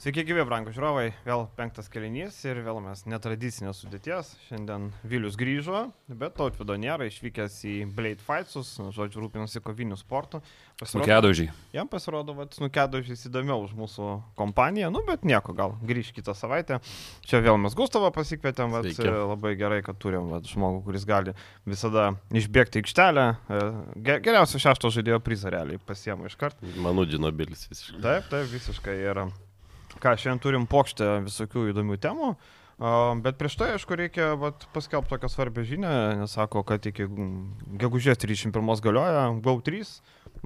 Sveiki, gyvi, brangų žiūrovai. Vėl penktas kelinys ir vėl mes netradicinės sudėties. Šiandien Vilius grįžo, bet tautvido nėra, išvykęs į Blade Fightsus, žodžiu, rūpinasi koviniu sportu. Snukedožiai. Jam pasirodo, kad snukedožiais įdomiau už mūsų kompaniją, nu bet nieko, gal grįž kitą savaitę. Čia vėl mes Gustavą pasikvietėm, vat, Sveiki. labai gerai, kad turim vat, žmogų, kuris gali visada išbėgti aikštelę. E, ge- Geriausio šešto žaidėjo prizą realiai pasiemu iš karto. Manudino bilis visiškai. Taip, taip, visiškai. Ir ką, šiandien turim pokštę visokių įdomių temų. Bet prieš tai, aišku, reikia paskelbti tokią svarbią žinią, nes sako, kad iki gegužės 31 galioja GO3,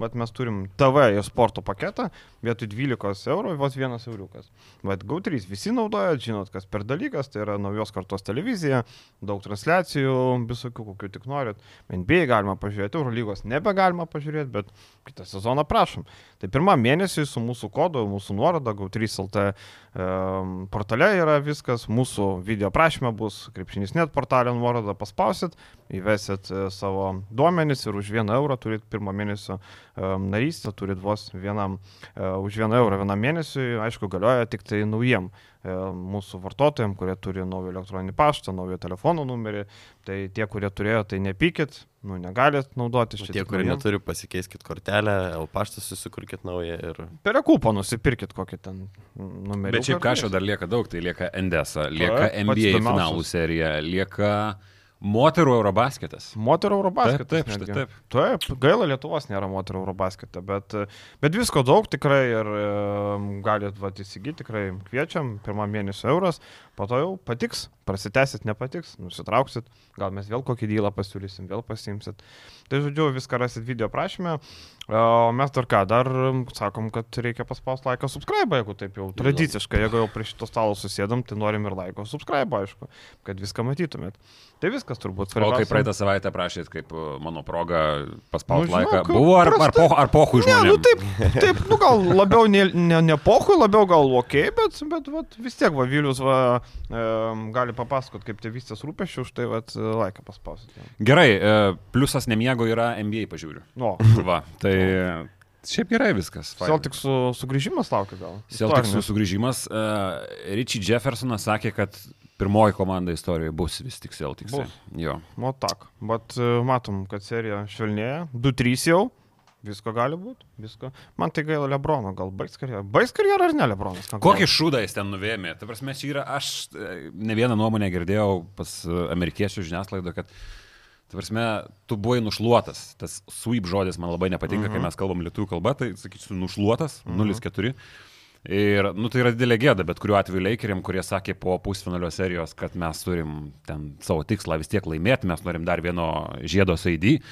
bet mes turim TV ir sporto paketą, vietoj 12 eurų vos vienas euriukas. Bet GO3 visi naudoja, žinot, kas per dalykas, tai yra naujos kartos televizija, daug transliacijų, visokių, kokių tik norit. NBA galima pažiūrėti, Eurolygos nebegalima pažiūrėti, bet kitą sezoną prašom. Tai pirmą mėnesį su mūsų kodu, mūsų nuoroda, GAU3LT um, portale yra viskas, mūsų video prašymė bus krepšinis net portalė nuoroda, paspausit, įvesit e, savo duomenis ir už vieną eurą turit pirmą mėnesio um, narystę, turit vos vienam, uh, už vieną eurą vienam mėnesiui, aišku, galioja tik tai naujiem e, mūsų vartotojams, kurie turi naują elektroninį paštą, naują telefono numerį, tai tie, kurie turėjo, tai nepykit, nu, negalit naudotis. čia Tie, kurie neturi, pasikeiskit kortelę, L paštą susikurkit naują ir... Per kupą nusipirkit kokį ten numerį. Bet šiaip kažko dar lieka daug, tai lieka NDS, lieka NBA finalų serija, lieka moterų Eurobasketas. Moterų Eurobasketas. Taip, taip, štai taip. Taip, gaila Lietuvos nėra moterų Eurobaskete, bet, bet visko daug tikrai ir e, galit vat, įsigyti, tikrai kviečiam, pirmą mėnesio euras, po to jau patiks, prasitęsit, nepatiks, nusitrauksit, gal mes vėl kokį dylą pasiūlysim, vėl pasimsit. Tai žodžiu, viską rasit video prašymę, o mes dar ką, dar sakom, kad reikia paspausti laiką subscribe, jeigu taip jau tradiciškai, jeigu jau prie šito stalo susėdam, tai norim ir laiko subscribe, aišku, kad viską matytumėt. Tai viskas turbūt. O kai svarbiausia. praeitą savaitę prašyt, kaip uh, mano proga paspausti Nu, laiką, buvo ar, ar, prasta. po, ar pohui Ne, žmonėms? nu taip, taip, nu gal labiau ne, ne, ne pohui, labiau gal ok, bet, bet vat, vis tiek va, Vilius va, e, gali papasakot, kaip tėvystės rūpešių, už tai va, laiką paspausit. jam. Gerai, e, pliusas nemiego yra NBA pažiūriu. Nu, Va, tai šiaip gerai viskas. Celtic su, sugrįžimas laukia gal. Celticsų Istorinis. sugrįžimas. Uh, Richie Jeffersonas sakė, kad pirmoji komanda istorijoje bus vis tik Celticsai. Bus. Jo. Nu, tak. Bet e, matom, kad serija švelnėja. 2-3 jau. Visko gali būti. Visko. Man tai gaila Lebrono, gal baigs karjerą. Baigs karjerą ar ne Lebronas? Kokį šūdą jis ten nuvėmė? Ta prasme, čia yra, aš e, ne vieną nuomonę girdėjau pas e, amerikiečių žiniasklaidą, kad, ta prasme, tu buvai nušluotas. Tas sweep žodis man labai nepatinka, mhm. kai mes kalbam lietuvių kalba, tai sakyčiau, nušluotas, mhm. 0-4. Ir, nu, tai yra didelė gėda, bet kuriuo atveju Lakeriam, kurie sakė po pusfinalio serijos, kad mes turim ten savo tikslą vis tiek laimėti, mes norim dar vieno žiedo ID.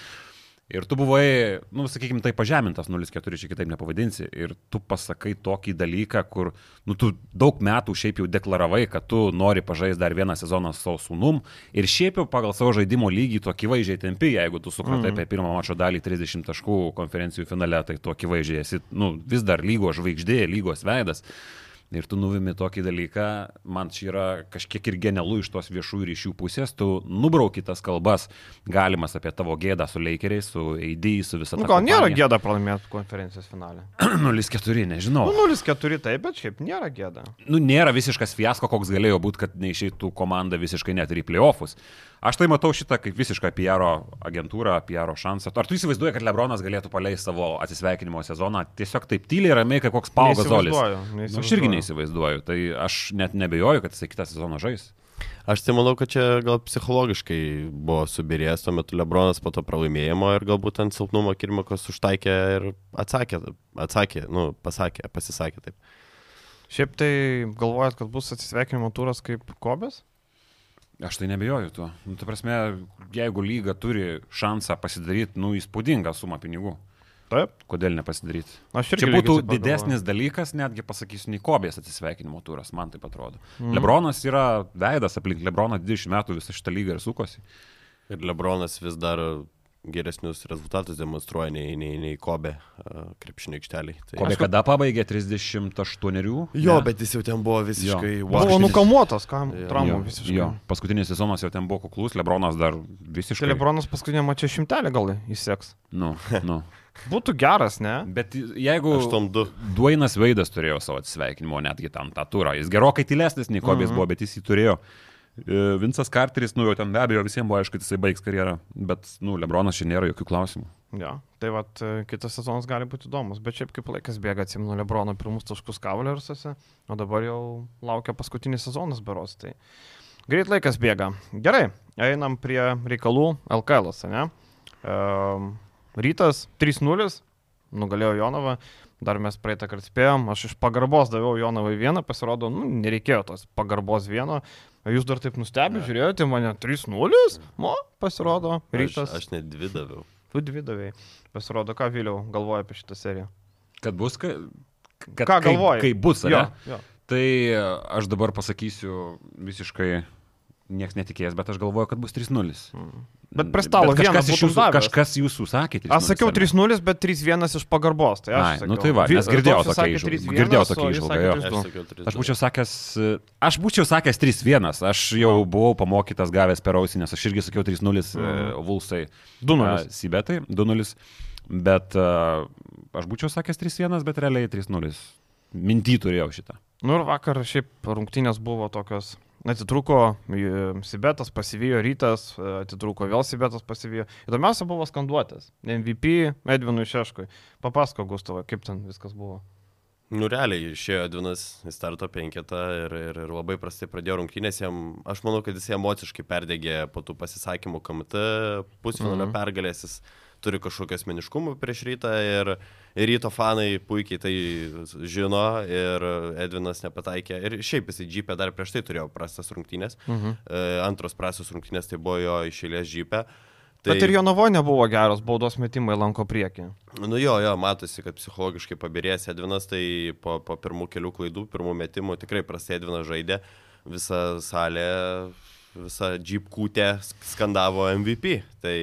Ir tu buvai, nu, sakykime, tai pažemintas 0-4, čia kitaip nepavadinsi. Ir tu pasakai tokį dalyką, kur, nu, tu daug metų šiaip jau deklaravai, kad tu nori pažaisti dar vieną sezoną savo sūnum. Ir šiaip jau pagal savo žaidimo lygį tu akivaizdžiai tempi, jeigu tu supratai mm. apie pirmą mačo dalį 30 taškų konferencijų finale, tai tu akivaizdžiai esi, nu, vis dar lygos žvaigždė, lygos veidas. Ir tu nuvimi tokį dalyką, man čia yra kažkiek ir genialu iš tos viešųjų ryšių pusės, tu nubrauki tas kalbas galimas apie tavo gėdą su Lakeriais, su AD, su visą Nu, tą gal nėra gėda pralaimėti konferencijos finale. 0-4, nežinau. Nu, 0-4 taip, bet šiaip nėra gėda. Nu, nėra visiškas fiasko, koks galėjo būti, kad neišeitų komanda visiškai net ir į playoffus. Aš tai matau šitą kaip visišką PR agentūrą, PR šansą. Ar tu įsivaizduoji, kad Lebronas galėtų paleisti savo atsisveikinimo sezoną tiesiog taip tyliai, ramiai, kaip koks Paugas Zolis? Nu, aš irgi neįsivaizduoju. Tai aš net nebejoju, kad jisai kitą sezoną žais. Aš tai manau, kad čia gal psichologiškai buvo subirėjęs tuo metu Lebronas po to pralaimėjimo ir galbūt ant silpnumo Kirmikas užtaikė ir atsakė, atsakė, nu, pasakė, pasisakė taip. Šiaip tai galvojat, kad bus atsisveikinimo turas kaip Kobės? Aš tai nebejoju tuo. Nu, ta prasme, jeigu lyga turi šansą pasidaryti, nu, įspūdingą sumą pinigų, Taip. kodėl nepasidaryti? Aš irgi Čia būtų didesnis dalykas, netgi pasakysiu, nei Kobės atsisveikinimo turas, man tai atrodo. Mm. Lebronas yra veidas aplink Lebroną 20 metų visą šitą lygą ir sukosi. Ir Lebronas vis dar geresnius rezultatus demonstruoja nei, nei, nei Kobe krepšinio aikšteliai. Tai... Kobe kada pabaigė 38? Jo, Ne. bet jis jau ten buvo visiškai Jo. Buvo wow. nukamuotas, kam traumų visiškai. jo, paskutinis sezonas jau ten buvo kuklus, Lebronas dar visiškai. Tai Lebronas paskutinė mačia šimtelį gal įseks. Nu, nu. Būtų geras, ne? Bet jeigu 8-2. Duainas Veidas turėjo savo atsisveikinimo, netgi tam tą turą. Jis gerokai tylesnis nei Kobės Mhm. buvo, bet jis jį turėjo. E, Vincas Carteris, nu jau ten be abejo visiems buvo aišku, kad jisai baigs karjerą, bet, nu, Lebronas čia nėra jokių klausimų. Jo. Tai vat, e, kitas sezonas gali būti įdomus, bet šiaip kaip laikas bėga, atsimenu Lebrono pirmus taškus Cavalersuose, o dabar jau laukia paskutinis sezonas beros. Tai greit laikas bėga. Gerai, einam prie reikalų LKL, ne? Um, rytas 3-0, nugalėjo Jonavą. Dar mes praeitą kartą spėjom, aš iš pagarbos daviau Jonavai vieną, pasirodo, nu, nereikėjo tos pagarbos vieno. Jūs dar taip nustebė, žiūrėjote mane 3-0, mo, pasirodo, rytas. Aš, aš net dvi daviau. Tu dvi davėjai. Pasirodo, ką vėliau galvoja apie šitą seriją. Kad bus, ka, kad, Ką kai, galvoji? Kai bus, Jo, ne? jo. Tai e, aš dabar pasakysiu visiškai, niekas netikės, bet aš galvoju, kad bus 3-0. Bet prie stalo Bet kažkas, iš jūsų, davęs. kažkas jūsų sakė 3-0. Aš sakiau ar ne? 3-0, bet 3-1 iš pagarbos. Tai aš Ai, sakiau. nu tai va, nes girdėjau tokią. 3-1, Girdėjau tokią jo. 3-2. Aš sakiau 3. Aš būčiau sakęs, e, aš būčiau sakęs 3-1, aš jau buvau pamokytas gavęs per ausinės, aš irgi sakiau 3-0 Mhm. uh, Vulsai. 2-0. e, Sibetai, 2-0, bet uh, aš būčiau sakęs 3-1, bet realiai 3-0. Minty turėjau šitą. Nu ir vakar šiaip rungtynės buvo tokios. Atitruko e, Sibetas, pasivijo rytas, e, atitruko vėl Sibetas, pasivijo. Įdomiausia buvo skanduotės. MVP Edvinui Šeškui. Papasako, Gustavai, kaip ten viskas buvo. Nu, realiai išėjo Edvinas į starto penketą ir, ir, ir labai prastai pradėjo rungtynės. Jam, aš manau, kad jis emociškai perdegė po tų pasisakymų KMT pusfinalio mhm. pergalės. Jis turi kažkokio asmeniškumo prieš rytą ir, ryto fanai puikiai tai žino ir Edvinas nepataikė. Ir šiaip jisai džipę dar prieš tai turėjo prastas rungtynės. Mhm. E, antros prastos rungtynės tai buvo jo išėlės džipę. Tai... Bet ir jo navo nebuvo geros, baudos metimai lanko priekį. Nu jo, jo, matosi, kad psichologiškai pabirėjęs Edvinas, tai po, po pirmų kelių klaidų, pirmų metimų tikrai prastai Edvinas žaidė, visa salė, visa džipkūtė skandavo MVP. Tai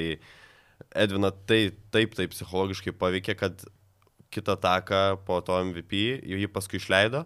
Edvina tai, taip, taip psichologiškai paveikė, kad kitą taką po to MVP jį paskui išleido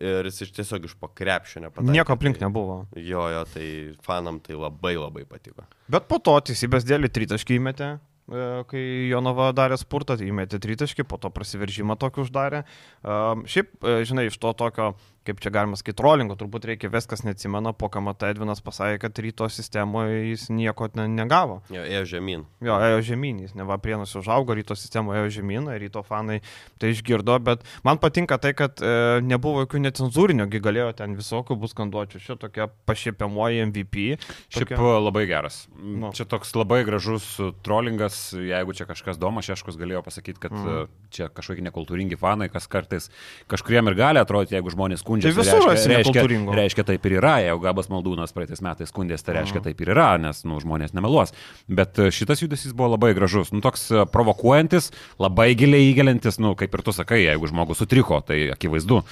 ir jis iš tiesiog iš pakrepšio nepataikė. Nieko aplink tai, nebuvo. Jo, jo, tai fanam tai labai labai patiko. Bet po to teisybės dėlį tritaškį įmetė, e, kai Jonava darė spurtą, tai įmetė tritaškį, po to prasiveržimą tokį uždarė. Šiaip, e, žinai, iš to tokio, kaip čia galima sakyti, trollingo, turbūt reikia viskas neatsimena, po kamata Edvinas pasakė, kad ryto sistemoje jis nieko ne, negavo. Jo, ėjo žemyn. Jo, ėjo žemyn, jis neva prienas užaugo, ryto sistemoje ėjo žemyn, ryto fanai tai išgirdo, bet man patinka tai, kad e, nebuvo jokių necenzūrinio, gi galėjo ten visokių bus skanduočių, šia tokia pašiepiamoji MVP. Šiaip Tokia- labai geras. Nu. Čia toks labai gražus uh, trollingas, jeigu čia kažkas Domas Šeškus galėjo pasakyti, kad mm. čia kažkokie nekultūringi fanai, kas kartais kažkuriem ir gali atrodyti, jeigu žmonės skundžiasi. Tai visur reiškia, reiškia, reiškia taip ir yra, jeigu Gabas Maldūnas praeitais metais skundėsi, tai reiškia Mhm. taip ir yra, nes nu, žmonės nemeluos. Bet uh, šitas judesys buvo labai gražus, nu, toks uh, provokuojantis, labai giliai įgelintis, nu, kaip ir tu sakai, jeigu žmogus sutriko, tai akivaizdu.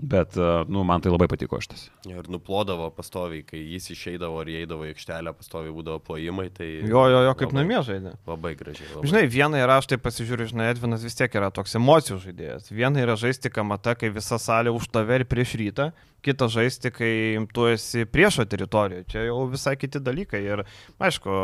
Bet, uh, nu, man tai labai patiko šitas. Ir nuplodavo pastoviai, kai jis išeidavo ar įeidavo į aikštelę, pastoviai būdavo plojimai. Tai Jo, jo, jo, kaip namie žaidė. Labai gražiai. Labai. Žinai, viena yra, aš tai pasižiūriu, žinai, Edvinas vis tiek yra toks emocijų žaidėjas. Viena yra žaisti kamata, kai visa salė už tave ir prieš rytą, kita žaisti, kai tu esi priešo teritorijoje. Čia jau visai kiti dalykai. Ir, aišku,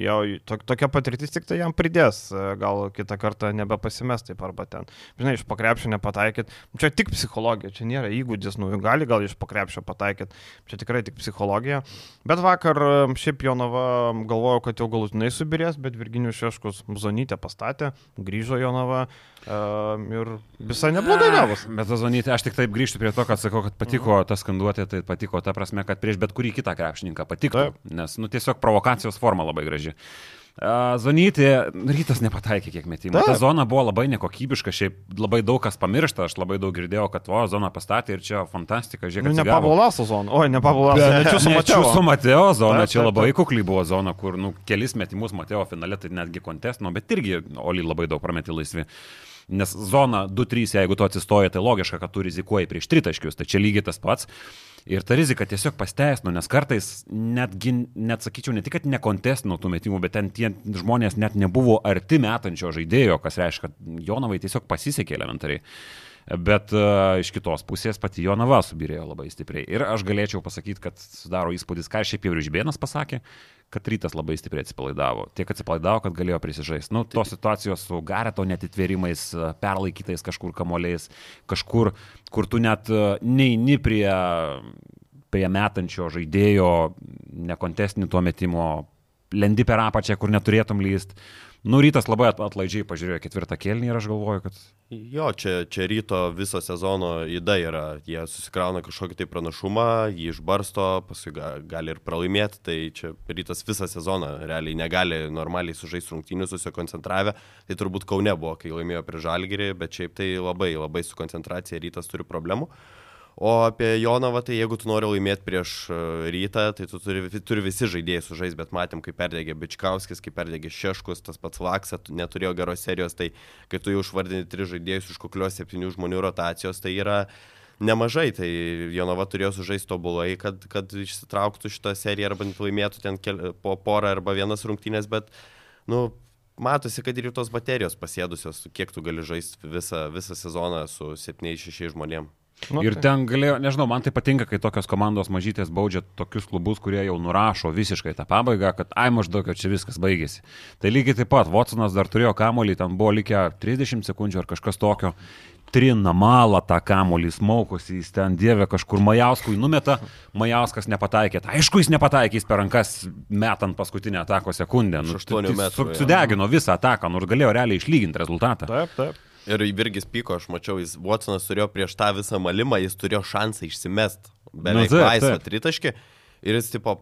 jau to, tokia patirtis tik tai jam pridės, gal kitą kartą nebepasimest taip arba ten. Žinai, iš pakrepšio nepataikyt. Čia tik psichologija, čia nėra įgūdis, nu, gali gal iš pakrepšio pataikyt. Čia tikrai tik psichologija. Bet vakar šiaip Jonava galvojo, kad jau galutinai subirės, bet Virginijus Šeškus Zonytę pastatė, grįžo Jonava uh, ir visai neblogai gavus. Bet Zazonytė, aš tik taip grįžtu prie to, kad sakau, kad patiko Mhm. ta skanduotė, tai patiko ta prasme, kad prieš bet kurį kitą krepšininką patiktų. Taip. Nes, nu, tiesiog provokacijos forma labai graži. A, Zonytė, rytas nepataikė kiek metimų. Ta zona buvo labai nekokybiška, šiaip labai daug kas pamiršta, aš labai daug girdėjau, kad o, zona pastatė ir čia fantastika, žiūrėk, Nu, ne atsigavo. Pablo Laso zona. Oi, ne Pablo Laso, ne čia su Mateo. Zona, Taip, čia taip, labai kukliai buvo zona, kur nu, kelis metimus Mateo finale, tai netgi kontestino, bet irgi Oli labai daug prametė laisvi. Nes zona 2-3, jeigu tu atsistoji, tai logiška, kad tu rizikuoji prieš tritaškius, tai čia lygiai tas pats. Ir ta rizika tiesiog pasteisino, nes kartais netgi, net sakyčiau, ne tik, kad nekontestino tų metimų, bet ten tie žmonės net nebuvo arti metančio žaidėjo, kas reiškia, kad Jonavai tiesiog pasisekė elementariai. Bet uh, iš kitos pusės pati Jonava subirėjo labai stipriai. Ir aš galėčiau pasakyti, kad sudaro įspūdis, ką šiaip jau ir Žibėnas pasakė, kad rytas labai stipriai atsipalaidavo. Tiek atsipalaidavo, kad galėjo prisižaisti. Nu, tos situacijos su Gareto netitvėrimais, perlaikytais kažkur kamoliais, kažkur, kur tu net neini prie, prie metančio žaidėjo, nekontestinį tuo metimo, lendi per apačią, kur neturėtum lyst. Nu, rytas labai atlaidžiai pažiūrėjo ketvirtą kelnį ir aš galvoju, kad... Jo, čia, čia ryto viso sezono įda yra. Jie susikrauna kažkokį tai pranašumą, jį išbarsto, paskui gali ir pralaimėti. Tai čia rytas visą sezoną realiai negali normaliai sužaisti rungtynių susikoncentravę. Tai turbūt Kaune buvo, kai laimėjo prie Žalgirį, bet šiaip tai labai, labai su koncentracija rytas turi problemų. O apie Jonavą, tai jeigu tu nori laimėti prieš e, rytą, tai tu turi, turi visi žaidėjai sužaisti, bet matėm, kaip perdegė Bičkauskis, kaip perdegė Šeškus, tas pats Laksa, neturėjo geros serijos, tai kai tu jau užvardini tris žaidėjus iš koklios septynių žmonių rotacijos, tai yra nemažai, tai Jonava turėjo sužaisti tobulai, kad, kad išsitrauktų šitą seriją arba laimėtų ten kel, po porą arba vienas rungtynės, bet, nu, matosi, kad ir tos baterijos pasėdusios, kiek tu gali žaisti visą, visą sezoną su 7-6 žmonėmis. Nu, ir tai. ten galėjo, nežinau, man tai patinka, kai tokios komandos mažytės baudžia tokius klubus, kurie jau nurašo visiškai tą pabaigą, kad ai maždaug čia viskas baigėsi. Tai lygiai taip pat, Watsonas dar turėjo kamolį, ten buvo likę 30 sekundžių ar kažkas tokio, trina malą tą kamolį, smaukosi, jis ten dievė kažkur Majauskui numeta, Majauskas nepataikė. Tai aišku, jis nepataikė, jis per rankas metant paskutinę atako sekundę. Nu, metrų, sudegino visą ataką, nors galėjo realiai išlyginti rezultatą. Taip, taip. Ir Virgis pyko, aš mačiau, jis Watsonas turėjo prieš tą visą malimą, jis turėjo šansą išsimest beveik nu, laisvą tritaškį ir jis tipo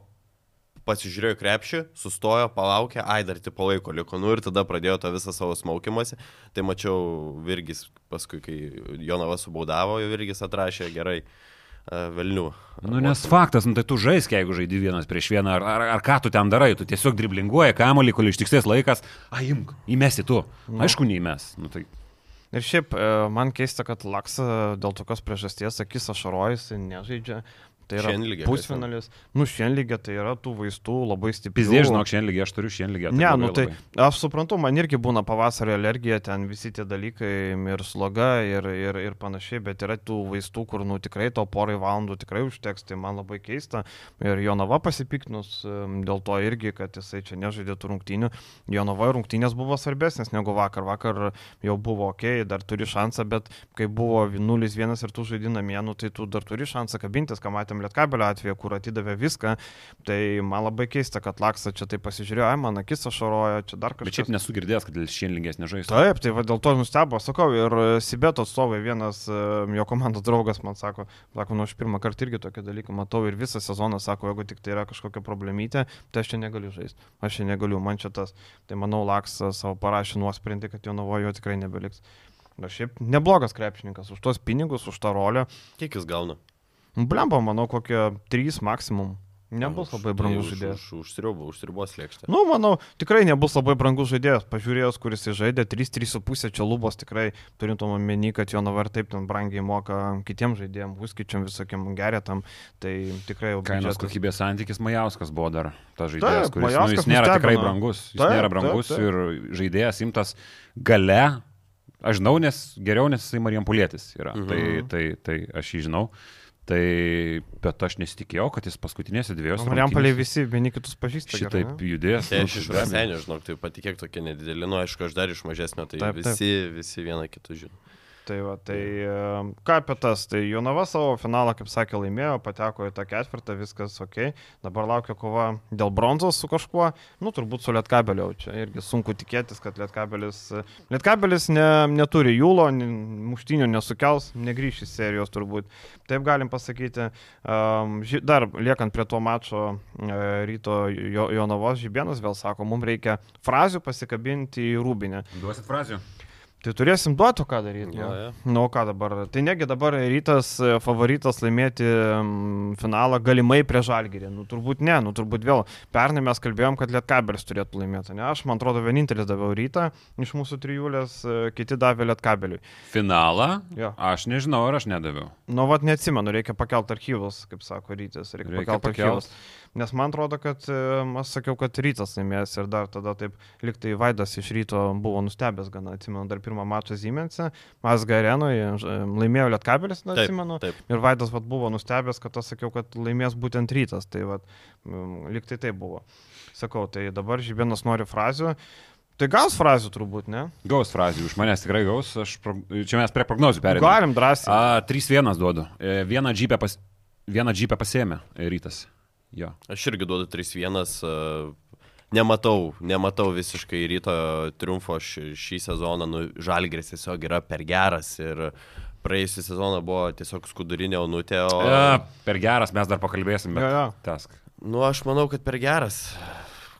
pasižiūrėjo krepšį, sustojo, palaukė, ai dar tipo laiko liko, nu ir tada pradėjo tą visą savo smaukimuose. Tai mačiau Virgis, paskui, kai Jonavas subaudavo, Virgis atrašė gerai. Velnių. Nu, nes faktas, nu, tai tu žaisk, jeigu žaidži vienas prieš vieną, ar, ar, ar ką tu ten darai, tu tiesiog driblinguoji kamuolį, kol ištiksės laikas, a, imk, įmesi tu. Nu. Aišku, neįmes. Nu, tai Ir šiaip e, man keista, kad Laksa dėl tokios priežasties akis ašarojus nežaidžia. Tai yra šienlygė, pusfinalis. Nu, šienlygė tai yra tų vaistų labai stipriai. Pizdė, žinok, šienlygė, aš turiu šienlygę. Tai ne, nu tai labai. aš suprantu, man irgi būna pavasario alergija, ten visi tie dalykai ir sloga ir, ir, ir panašiai, bet yra tų vaistų, kur, nu, tikrai to porai valandų tikrai užteks, tai man labai keista. Ir Jonava pasipiknus dėl to irgi, kad jisai čia nežaidė tų rungtynių. Jonava rungtynės buvo svarbesnės negu vakar. Vakar jau buvo ok, dar turi šansą, bet kai buvo 0-1 ir tu žaidinamie, nu, tai tu dar turi šansą kabintis, ką matėm Lietkabelio atveju, kur atidavė viską, tai man labai keista, kad Laksa čia tai pasižiūrėjo, ai, man akis ašarojo, čia dar kažkas. Bet šiaip nesu girdėjęs, kad šiandien nežais. Taip, tai va, dėl to nustebo, sakau, ir Sibeto atstovai, vienas e, jo komandos draugas man sako, sako, nu aš pirmą kartą irgi tokį dalyką matau ir visą sezoną sako, jeigu tik tai yra kažkokia problemytė, tai aš čia negaliu žaisti, aš čia negaliu, man čia tas. Tai manau, Laksa savo parašė nuosprendį, kad jo navojo tikrai nebeliks. Na šiaip neblogas krepšininkas už tos pinigus, už tą rolę. Kiek jis gauna? Blemba, manau, kokie 3 maksimum. Nebus labai brangus tai žaidėjas. Už, užsiriubo, užsiribos lėkštė. Nu, manau, tikrai nebus labai brangus žaidėjas. Pažiūrėjus, kuris žaidė, 3-3,5 čia lubos tikrai turint omeny, kad jo navar taip ten brangiai moka kitiems žaidėjams, Vuskičiam visokiam gerėtam. Tai tikrai jau... Kainos kokybės santykis Majauskas buvo dar tas žaidėjas, taip, kuris nu, jis nėra tikrai brangus. Jis taip, nėra brangus taip, taip. ir žaidėjas imtas gale. Aš žinau, nes geriau, nes jisai Marijam Pulėtis yra. Mhm. Tai, tai, tai aš jį žinau. Tai, bet aš nesitikėjau, kad jis paskutinėse dviejose. Mariampolė visi vieni kitus pažįsta. Šitaip judės. Tai aš iš Rasenio, žinok, tai patikėk tokie nedideli, nu aišku, aš dar iš mažesnio, tai taip, visi, taip. visi vieną kitą žino. Tai, va, tai ką apie tas, tai Jonava savo finalą, kaip sakė, laimėjo, pateko į tą ketvirtą, viskas ok. Dabar laukia kova dėl bronzos su kažkuo, nu turbūt su Lietkabeliu. Čia irgi sunku tikėtis, kad Lietkabelis, Lietkabelis ne, neturi jūlo, muštinio nesukels, negryš iš serijos turbūt. Taip galim pasakyti. Dar liekant prie to mačo e, ryto Jonavos žibienas vėl sako, mums reikia frazių pasikabinti į rūbinę. Duosit frazių? Tai turėsim duotų ką daryti. Nu, jo. nu ką dabar? Tai negi dabar rytas e, favoritas laimėti finalą galimai prie žalgyrį. Nu turbūt ne, nu turbūt vėl. Pernai mes kalbėjom, kad Lietkabelis turėtų laimėti. Ne, aš man atrodo vienintelis daviau rytą iš mūsų trijulės, e, kiti davė Lietkabeliui. Finalą? Jo. Aš nežinau, ar aš nedaviau. Nu, vad neatsimenu, reikia pakelti archyvus, kaip sako rytis, reikia, Reikia reikia pakelti pakelt. Nes man atrodo, kad e, aš sakiau, kad rytas laimės ir dar tada taip, liktai Vaidas iš ryto buvo nustebęs gana, atsimenu, dar pirmą mačą Ziemense, Mazga arenoje, ž- laimėjo Lietkabelis, na, Taip, atsimenu. taip. Ir Vaidas vat, buvo nustebęs, kad aš sakiau, kad laimės būtent rytas, tai vat, liktai taip buvo. Sakau, tai dabar Žibėnas nori frazių. Tai gaus frazių turbūt, ne? Gaus frazių, iš manęs tikrai gaus. Aš. Čia mes prie prognozių perėjome. Galim drąsiai. A, 3-1 duodu. E, Vieną džipę, pas... Vieną džipę pasėmė e, rytas. Jo. Aš irgi duodu 3-1. e, Nematau, nematau visiškai ryto triumfo šį, šį sezoną. Nu, Žalgris tiesiog yra per geras ir praėjusią sezoną buvo tiesiog skudurinė onutė. O... E, per geras mes dar pakalbėsim, bet Jo, jo. task. Nu, aš manau, kad per geras.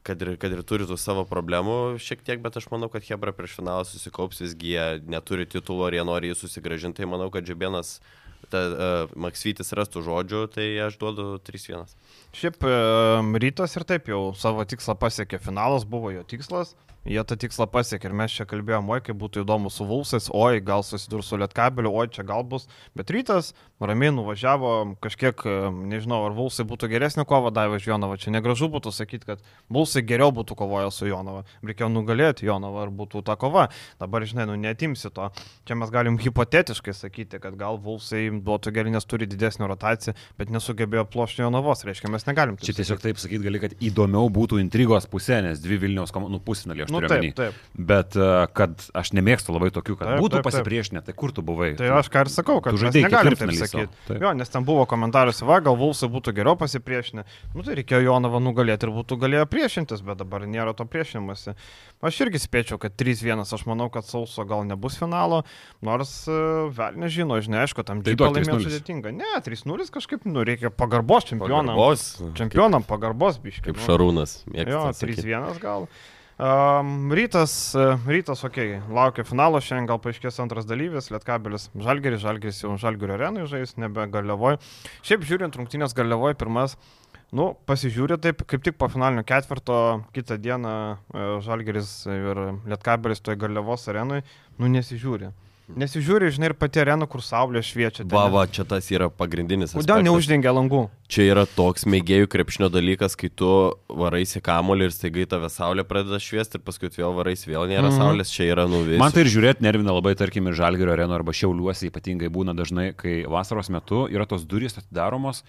Kad ir, kad ir turi tų savo problemų šiek tiek, bet aš manau, kad Hebra prieš finalą susikaups, visgi jie neturi titulo ir jie nori jį susigražinti. Tai manau, kad Džibienas, ta, uh, Maksvytis rastų žodžių, tai aš duodu 3-1. Šiaip e, rytas ir taip jau savo tikslą pasiekė. Finalas buvo jo tikslas. Jie tą tikslą pasiekė ir mes čia kalbėjome, oi, kaip būtų įdomu su Vulsais, oi, gal susidurs su Lietkabeliu, oi, čia gal bus. Bet rytas ramiai nuvažiavo, kažkiek, e, nežinau, ar Vulsai būtų geresnė kova davė už Jonavą. Čia negražu būtų sakyti, kad Vulsai geriau būtų kovoję su Jonava. Reikėjo nugalėti Jonavą, ar būtų ta kova. Dabar, žinai, nu netimsi to. Čia mes galim hipotetiškai sakyti, kad gal Vulsai duotų geriau, nes turi didesnį rotaciją, bet nesugebėjo plošti Jonavos. Reiškia, mes negalim. Čia tiesiog taip sakyti gali, kad įdomiau būtų intrigos pusė, nes dvi Vilniaus komandų nu, pusfinalį aš Nu, turiu taip, taip. Bet e, kad aš nemėgstu labai tokių, kad Taip, būtų taip, taip. pasipriešinę, tai kur tu buvai? Tai aš ką ir sakau, kad Tu žaidei negalim taip sakyti. Jo, nes ten buvo komentaruose, va, gal Vulsai būtų geriau pasipriešinę. Nu tai reikėjo Jonavą nugalėti ir būtų galėję priešintis, bet dabar nėra to priešinimuose. Aš irgi spėčiau, kad 3-1, aš manau, kad sauso gal nebus finalo, nors uh, vėl nežino, žinai, aišku, tam Tai 3:0. sudėtinga. Ne, 3-0 kažkaip, nu, reikia pagarbos čempionam. Pagarbos, Čempionam pagarbos, biškai. kaip Šarūnas. mėgsta Jo, sakyt. 3-1 gal. Um, rytas, rytas, okei, okay. laukia finalo, šiandien gal paaiškės antras dalyvis, Lietkabelis, Žalgeris, Žalgeris jau Žalgerio arenui žais, nebe Galevoj. Šiaip žiūrint rungtynės Galevoj, pirmas, nu, pasižiūrė taip, kaip tik po finalinio ketvirto, kitą dieną e, Žalgeris ir Lietkabelis toje Galevos arenui, nu, nesižiūri. Nesižiūri, žinai, ir pati arena, kur saulė šviečia. ten. Va, va, čia tas yra pagrindinis. Kodėl neuždengia langų? Čia yra toks mėgėjų krepšinio dalykas, kai tu varaisi kamolį ir staigai tave saulė pradeda šviesti ir paskui vėl varaisi, vėl nėra mhm. saulės, čia yra nuvis. Man tai ir žiūrėti nervina labai, tarkim, ir Žalgirio areno arba Šiauliuose ypatingai būna dažnai, kai vasaros metu yra tos durys atidaromos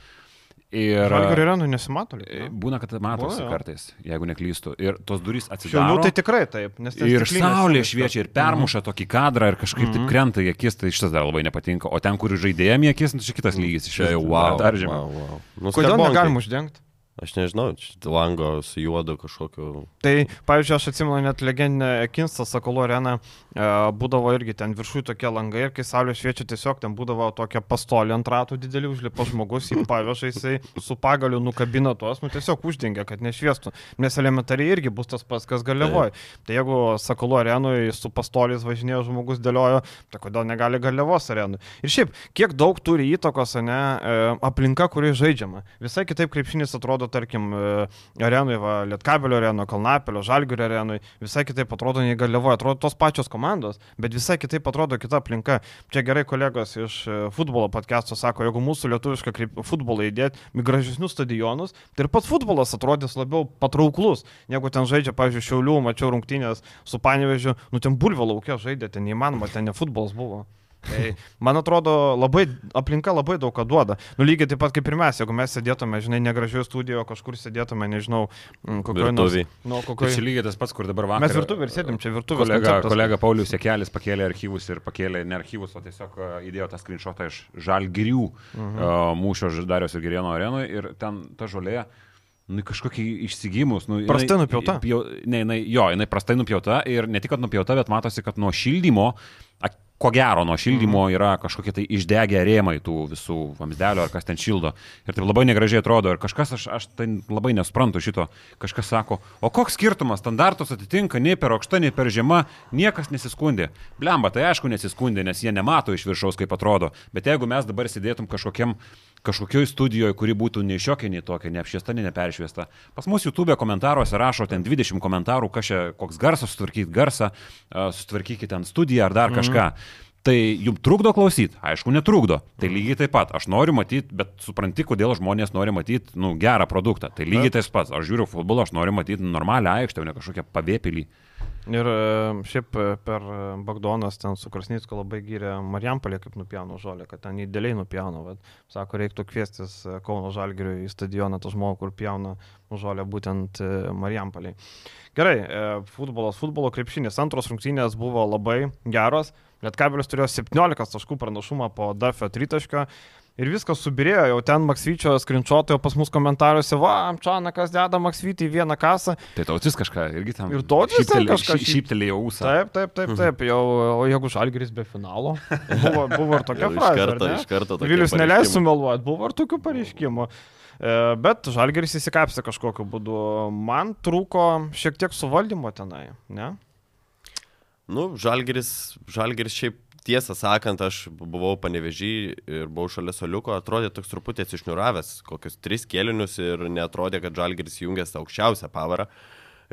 ir Žalgerio arenui nesimato. lyg, e, būna, kad matosi jo. kartais, jeigu neklystu. Ir tos durys Šiaulių atsidaro. tai tikrai taip, nes ten Ir saulė šviečia ir permuša tokį kadrą ir kažkaip taip krenta į akis, tai šitas dar labai nepatinka. O ten, kur žaidėjami į akis, nu, čia kitas lygis. čia jau wow. Dar žemiau. wow, wow. Nu, Kodėl skarbonkai. negalim uždengti? Aš nežinau, lango su juodu kažkokiu. Tai, pavyzdžiui, aš atsimenu net legendinę Kinstą Sakolų areną, e, būdavo irgi ten viršui tokie langai ir kai saulė šviečia tiesiog ten būdavo tokia pastolė ant ratų didelį, užlipa žmogus, jį paveža, jisai su pagaliu nukabina tuos, nu tiesiog uždengia, kad nešviestų. Nes elementariai irgi bus tas pats, kas galvoja. Tai jeigu Sakolų arenui su pastoliais važinėjo žmogus dėliojo, tai kodėl negali galvos arenui? Ir šiaip, kiek daug turi įtakos, ne, e, aplinka, kurioje žaidžiama. Visai kitaip krepšinis atrodo, tarkim, e, arenui, Lietkabelio arenui, Kalnapelio, Žalgirio arenui, visai kitaip atrodo nei Galvoje, atrodo tos pačios komandos, bet visai kitaip atrodo kita aplinka. Čia gerai kolegos iš e, futbolo podcast'o sako, jeigu mūsų lietuvišką futbolą įdėti gražesnius stadionus, tai ir pats futbolas atrodys labiau patrauklus, negu ten žaidžia, pavyzdžiui, Šiaulių, mačiau rungtynės su Panevežiu, nu ten bulvė laukia žaidė, ten neįmanoma, ten ne futbolas buvo. Tai, man atrodo, labai, aplinka labai daug ką duoda. Nu, lygiai taip pat kaip ir mes, jeigu mes sėdėtume, žinai, negražioje studijoje, kažkur sėdėtume, nežinau, kokioje nors... Nu, Tai kokioje... čia lygiai tas pats, kur dabar vakar. Mes virtuvė ir sėdim, čia virtuvė. Kolega, kolega Paulius Jekelis pakėlė archyvus ir pakėlė ne archyvus, o tiesiog a, įdėjo tą screenshotą iš Žalgirių mhm. mūšio Ž- Darius ir Gerieno arenoje ir ten ta žolė. Nu, kažkokia išsigimus. Nu, jinai- Prastai nupjauta? Pjau, ne, jinai, jo, jinai prastai nupjauta ir ne tik, kad nupjauta, bet matosi, kad nuo šildymo a- ko gero nuo šildymo yra kažkokie tai išdegę rėmai tų visų vamzdelių ar kas ten šildo. Ir tai labai negražiai atrodo. Ir kažkas, aš, aš tai labai nesuprantu šito, kažkas sako, o koks skirtumas, standartus atitinka, nei per aukšta, nei per žema, niekas nesiskundė. Blemba, tai aišku nesiskundė, nes jie nemato iš viršaus, kaip atrodo. Bet jeigu mes dabar sėdėtum kažkokiam kažkokioj studijoje, kuri būtų nei šiokia, nei tokia, neapšviesta, nei neperšviesta. Pas mus YouTube komentaruose rašo ten 20 komentarų, čia, koks garsas, sutvarkyti garsą, sutvarkykite ten studiją ar dar mhm. Tai jums trukdo klausyti? Aišku, netrukdo. Tai lygiai taip pat. Aš noriu matyti, bet supranti, kodėl žmonės nori matyti nu, gerą produktą. Tai lygiai tas pats. Aš žiūriu futbolą, aš noriu matyti normalią aikštę, o ne kažkokią pavėpilį. Ir e, šiaip e, per Bagdonas ten su Krasnicku labai gyrė Marijampolė, kaip nupjauna žolę, kad ten idealiai nupjauna. Bet, sako, reiktų kviestis e, Kauno Žalgiriui į stadioną tą žmogų, kur pjauna žolę būtent Marijampolė. Gerai, futbolas, futbolo krepšinis, antros rungtynės buvo labai geros. Lietkabelis turėjo 17 taškų pranašumą po DF tritaškio. Ir viskas subirėjo, jau ten Maksvyčio skrinčiotojo pas mus komentaruose, va, Amčanakas deda Maksvytį į vieną kasą. Tai tautis kažką irgi tam. Ir tautis kažką šyptelėjo ausą. Taip, taip, taip, taip, jau, o jeigu Žalgiris be finalo, buvo, buvo ir tokia frazė. iš karto, iš karto. Vilius neleis sumeluoti, buvo ir tokių pareiškimų. E, bet Žalgeris įsikapsė kažkokiu būdu. Man trūko šiek tiek suvaldymo tenai, ne? Nu, Žalgeris, Žalgeris šiaip tiesą sakant, aš buvau panevežį ir buvau šalia soliuko, atrodė toks truputį atsišniuravęs, kokius tris kėlinius ir netrodė, kad Žalgeris jungęs tą aukščiausią pavarą.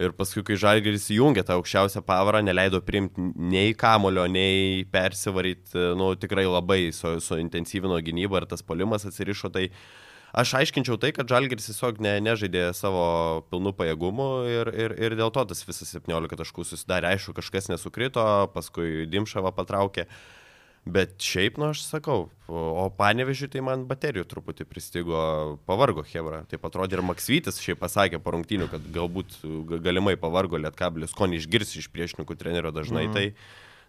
Ir paskui, kai Žalgeris jungė tą aukščiausią pavarą, neleido priimti nei kamulio, nei persivaryti, nu, tikrai labai suintensyvino su gynybą ir tas polimas atsirišo, tai uh, Aš aiškinčiau tai, kad Žalgiris tiesiog ne, nežaidė savo pilnų pajėgumų ir, ir, ir dėl to tas visas 17 taškų susidarė. Aišku, kažkas nesukrito, paskui Dimšavą patraukė. Bet šiaip, nu aš sakau, o panevežiui tai man baterijų truputį pristigo, pavargo Hebra. Taip atrodė ir Maksvytis šiaip pasakė po rungtynių, kad galbūt galimai pavargo Lietkabilis, ko neišgirsi iš priešininkų trenerio dažnai. Mm. Tai,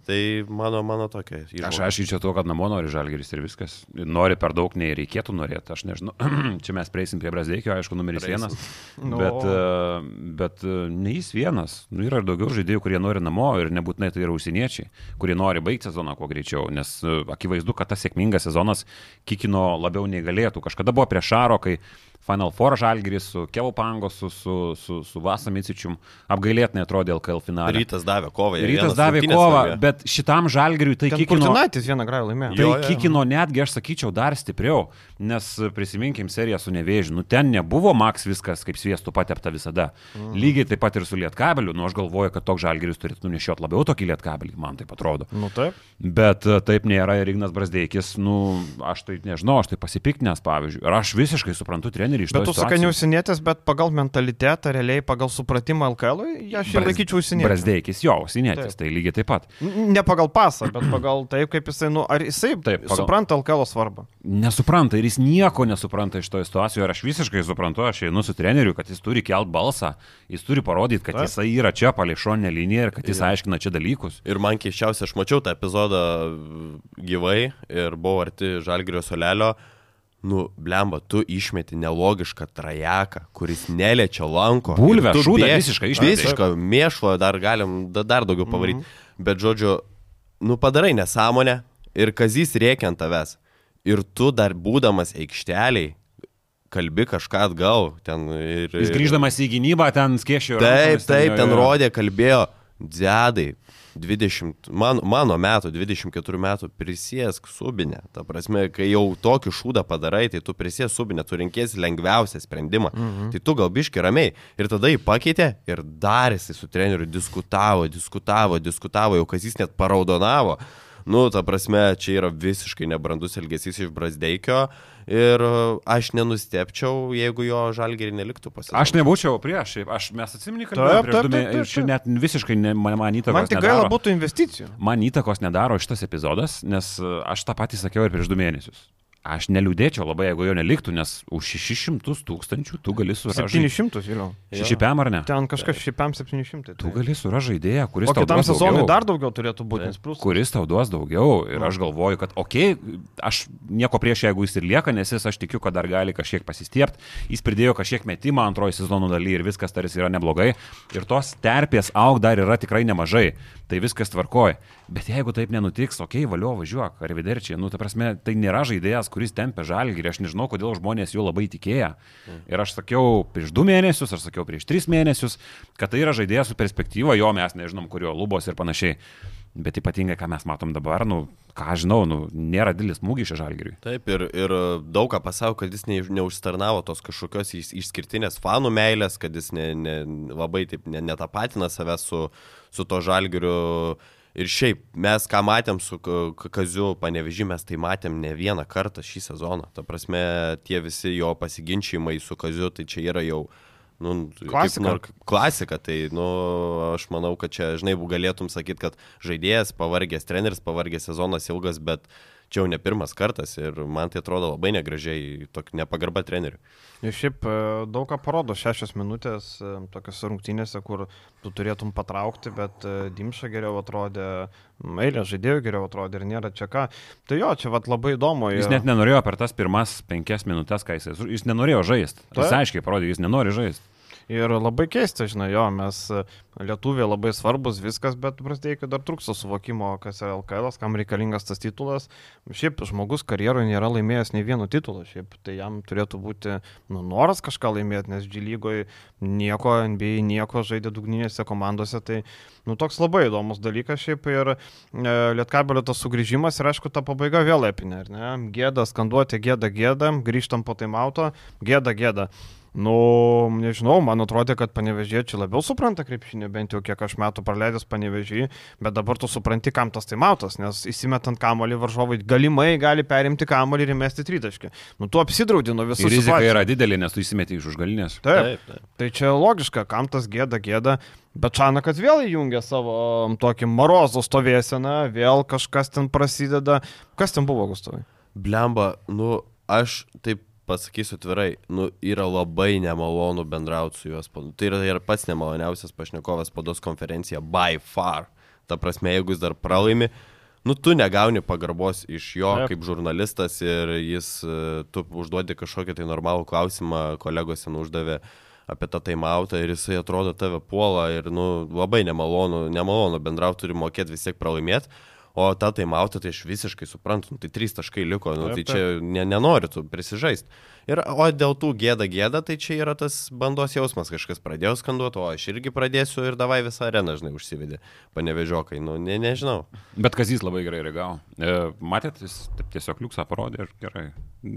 Tai mano, mano tokia. Įžvalga. Aš aiškiai to, kad namo nori žalgeris ir viskas. Nori per daug, nei reikėtų norėti. Aš nežinau, čia mes prieisim prie Brazdeikio, aišku, numeris Preisim. vienas. No. Bet, e, bet e, ne jis vienas. Nu, yra ir daugiau žaidėjų, kurie nori namo ir nebūtinai tai yra užsieniečiai, kurie nori baigti sezoną kuo greičiau. Nes e, akivaizdu, kad tas sėkmingas sezonas kikino labiau nei galėtų. Kažkada buvo prie Šaro, kai Final Four žalgris su Kevo Pango, su, su, su, su Vasamicičium apgailėtinai atrodė LKL finale. Rytas davė kovą. Rytas davė kovą, davė. bet šitam žalgiriui tai kikino... Kurtinaitis vieną grajų laimėjo. Tai jo, jo. kikino netgi, aš sakyčiau, dar stipriau, nes prisiminkim seriją su Nevėžiu. Nu, ten nebuvo Max viskas kaip sviestų patepta visada. Mm. Lygiai taip pat ir su Lietkabeliu. Nu, aš galvoju, kad toks žalgiris turėtų nunešiot labiau tokį Lietkabelį, man tai atrodo. Nu, taip. Bet e, taip nėra ir Ignas Brasdeikis, nu, aš tai nežinau, aš tai pasipiktinęs, pavyzdžiui. Ir aš visiškai suprantu trenerių trenerį iš to. Bet tu sakai, neusinėtis, bet pagal mentalitetą, realiai pagal supratimą LKL, aš jį laikyčiau užsienietis. Brasdeikis, jo, užsienietis, tai lygiai taip pat. Ne pagal pasą, bet pagal taip, kaip jisai, nu, ar jisai taip, pagal... supranta LKL svarbą. Nesupranta ir jis nieko nesupranta iš to situacijos ir aš visiškai suprantu, aš einu su treneriu, kad jis turi kelt balsą, jis turi parodyti, kad taip. jisai yra čia pališonė linija ir kad jis ja. aiškina čia dalykus. Ir man keiščiausia, aš mačiau tą epizodą gyvai ir buvau arti Žalgirio solelio nu, blemba, tu išmeti nelogišką trajeką, kuris neliečia lanko. Bulvę, šūdą visiškai išmeti. Visišką mėšlo dar galim da, dar daugiau pavaryti. Mm -hmm. Bet, žodžiu, nu padarai nesąmonę ir kazys rėkia ant tavęs. Ir tu dar būdamas aikšteliai, kalbi kažką atgal. Ir, Jis grįždamas į gynybą ten skėšio. Taip, taip, ten rodė, kalbėjo, dzedai, 20, man, mano metų, 24 metų prisėsk subinę. Ta prasme, kai jau tokį šūdą padarai, tai tu prisėsk subinę, tu rinkėsi lengviausią sprendimą. Mhm. Tai tu gal biški ramiai. Ir tada jį pakeitė ir darėsi su treneriu, diskutavo, diskutavo, diskutavo, jau kas jis net paraudonavo. Nu, ta prasme, čia yra visiškai nebrandus elgesys iš Brasdeikio ir e, aš nenustepčiau, jeigu jo žalgerį neliktų pasirinkti. Aš nebūčiau prieš, aš mes atsimeni, kad taip. net visiškai ne, man, man įtakos. Man tik gaila būtų investicijų. Man įtakos nedaro šitas epizodas, nes e, aš tą patį sakiau ir prieš du mėnesius. Aš neliūdėčiau labai, jeigu jo neliktų, nes už 600 tūkstančių tu gali surasti. 700, vėliau. 6 PM ar ne? Ten kažkas šiaip 700. Tu gali surasti žaidėją, kuris O tau kitam duos daugiau. dar daugiau turėtų būti, plus. kuris tau duos daugiau. Ir aš galvoju, kad, okei, okay, aš nieko prieš, jeigu jis ir lieka, nes jis, aš tikiu, kad dar gali kažkiek pasistiepti. Jis pridėjo kažkiek metimą antrojo sezono daly ir viskas tarsi yra neblogai. Ir tos terpės aug dar yra tikrai nemažai. Tai viskas tvarkoja. Bet jeigu taip nenutiks, okei, okay, valio važiuok, ar viderčiai, nu, ta prasme, tai nėra žaidėjas, kuris tempia žalgį ir aš nežinau, kodėl žmonės juo labai tikėjo. Ir aš sakiau prieš du mėnesius, aš sakiau prieš tris mėnesius, kad tai yra žaidėjas su perspektyva, jo mes nežinom, kurio lubos ir panašiai. Bet ypatingai, ką mes matom dabar, nu, ką žinau, nu, nėra didelis smūgis šią žalgiriui. Taip, ir, ir daug ką pasako, kad jis ne, neužstarnavo tos kažkokios iš- išskirtinės fanų meilės, kad jis ne, ne, labai taip ne- netapatina save su, su to žalgiriu. Ir šiaip mes, ką matėm su Kaziu panevežį, mes tai matėm ne vieną kartą šį sezoną. Ta prasme, tie visi jo pasiginčymai su Kaziu, tai čia yra jau... Nu, kaip Klasika. nor- klasika, tai, nu, aš manau, kad čia, žinai, galėtum sakyti, kad žaidėjas pavargęs, treneris pavargęs, sezonas ilgas, bet čia jau ne pirmas kartas ir man tai atrodo labai negražiai, tokia nepagarba treneriui. Ir šiaip e, daug ką parodo šešios minutės e, tokiose rungtynėse, kur tu turėtum patraukti, bet e, Dimša geriau atrodė, Meilė žaidėjų geriau atrodė ir nėra čia ką. Tai jo, čia vat labai įdomu. Jis net nenorėjo per tas pirmas penkias minutės, kai jis, jis nenorėjo žaisti. Jis Taip. aiškiai parodė, jis nenori žaisti. Ir labai keista, žinai, jo, mes e, lietuviai labai svarbus viskas, bet prasidėjo, dar trūksta suvokimo, kas yra LKL, kam reikalingas tas titulas. Šiaip žmogus karjeroje nėra laimėjęs nei vieno titulo, šiaip tai jam turėtų būti nu, noras kažką laimėti, nes G lygoje nieko, NBA nieko žaidė dugninėse komandose, tai nu, toks labai įdomus dalykas šiaip ir e, Lietkabelio tas sugrįžimas ir aišku ta pabaiga vėl epinė, ar ne? Gėda, skanduoti, gėda, gėda, grįžtam po taimauto, gėda, gėda. Nu, nežinau, man atrodo, kad panevežėčiai labiau supranta krepšinį, bent jau kiek aš metų praleidęs panevežį, bet dabar tu supranti, kam tas taimautas, nes įsimetant kamolį varžovai galimai gali perimti kamolį ir įmesti tritaškį. Nu, tu apsidraudi nuo visų Ir rizika situacijų. yra didelė, nes tu įsimeti iš užgalinės. Taip. taip. Tai čia logiška, kam tas gėda gėda, bet Čanakas vėl įjungia savo um, tokį marozų stovėseną, vėl kažkas ten prasideda. Kas ten buvo, Gustavai? Blemba, nu, aš taip pasakysiu atvirai, nu, yra labai nemalonu bendrauti su juos. Tai yra ir pats nemaloniausias pašnekovas pados konferencija by far. Ta prasme, jeigu jis dar pralaimi, nu, tu negauni pagarbos iš jo Taip. kaip žurnalistas ir jis, e, tu užduodi kažkokį tai normalų klausimą, kolegos ten uždavė apie tą taimautą ir jisai atrodo tave puola ir, nu, labai nemalonu, nemalonu bendrauti, turi mokėti vis tiek pralaimėti. O tą taimautą tai aš visiškai suprantu, nu, tai trys taškai liko, nu, tai čia ne, nenori tu prisižaisti. Ir, o dėl tų gėda gėda, tai čia yra tas bandos jausmas, kažkas pradėjo skanduoti, o aš irgi pradėsiu ir davai visą areną, žinai, užsivedė, panevežiokai, nu, ne, nežinau. Bet Kazys labai gerai reagavo. E, matėt, jis tiesiog liuksą parodė ir gerai.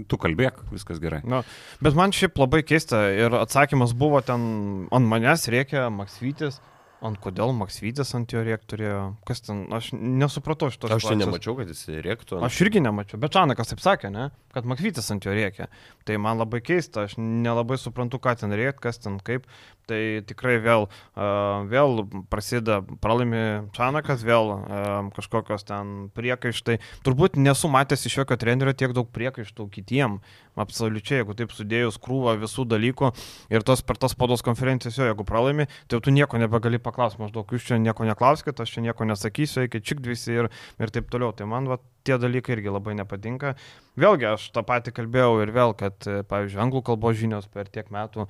Tu kalbėk, viskas gerai. Nu, bet man šiaip labai keista ir atsakymas buvo ten ant manęs reikia Maksvytis. Ant kodėl Maksvytis ant jo rėk turėjo? Kas ten? Aš nesupratau šito. Aš čia nemačiau, kad jis rėktų. Aš irgi nemačiau, bet Čanakas taip sakė, ne? kad Makvytis ant jo rėkia. Tai man labai keista, aš nelabai suprantu, ką ten rėkia, kas ten kaip. Tai tikrai vėl, vėl prasideda, pralaimi Čanakas, vėl kažkokios ten priekaištai. Turbūt nesu matęs iš jokio trenerio tiek daug priekaištų kitiem. Absoliučiai, jeigu taip sudėjus krūvą visų dalykų ir tos per tas spados konferencijas, jo, jeigu pralaimi, tai tu nieko nebegali paklausti, maždaug jūs čia nieko neklauskite, aš čia nieko nesakysiu, eikit čik visi ir, ir taip toliau. Tai man va, tie dalykai irgi labai nepatinka. Vėlgi, aš tą patį kalbėjau ir vėl, kad, pavyzdžiui, anglų kalbos žinios per tiek metų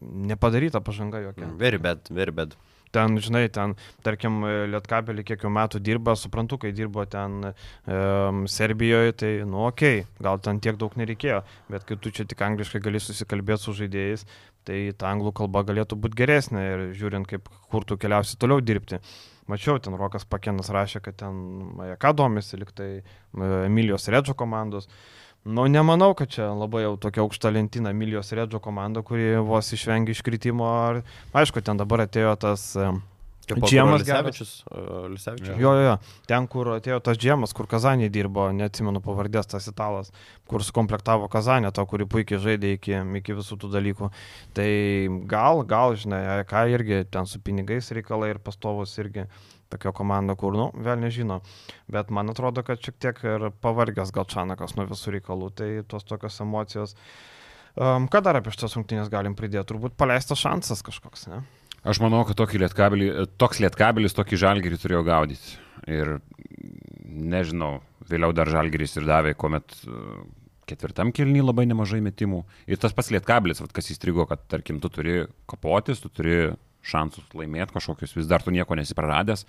nepadaryta pažanga jokia. Very bad, very bad. Ten, žinai, ten, tarkim, Lietkabelį kiek jau metų dirba, suprantu, kai dirbo ten um, Serbijoje, tai, nu, okei, okay, gal ten tiek daug nereikėjo, bet kai tu čia tik angliškai gali susikalbėti su žaidėjais, tai ta anglų kalba galėtų būti geresnė ir žiūrint, kaip, kur tu keliausi toliau dirbti. Mačiau, ten Rokas Pakenas rašė, kad ten ką domisi, liktai e, Emilijos Redžo komandos. Nu, nemanau, kad čia labai jau tokia aukšta lentyna Emilijos Redžo komanda, kuri vos išvengė iškritimo. Ar... Aišku, ten dabar atėjo tas... e, Džiemas. Lisevičius. Lisevičius. Jo, jo, jo. Ten, kur atėjo tas džiemas, kur Kazanė dirbo, neatsimenu pavardės, tas italas, kur sukomplektavo Kazanę, to, kuri puikiai žaidė iki, iki visų tų dalykų. Tai gal, gal, žinai, ką irgi ten su pinigais reikalai ir pastovus irgi tokia komanda, kur, nu, vėl nežino. Bet man atrodo, kad šiek tiek ir pavargęs gal Čanakas nuo visų reikalų, tai tos tokios emocijos. Um, ką dar apie šitas rungtynės galim pridėti? Turbūt paleistas šansas kažkoks, ne? Aš manau, kad tokį lietkabelį, toks lietkabilis tokį žalgerį turėjo gaudyti. Ir nežinau, vėliau dar žalgeris ir davė, kuomet uh, ketvirtam kilny labai nemažai metimų. Ir tas pats lietkabilis, kas įstrigo, kad tarkim tu turi kapotis, tu turi šansus laimėti kažkokius, vis dar tu nieko nesipraradęs.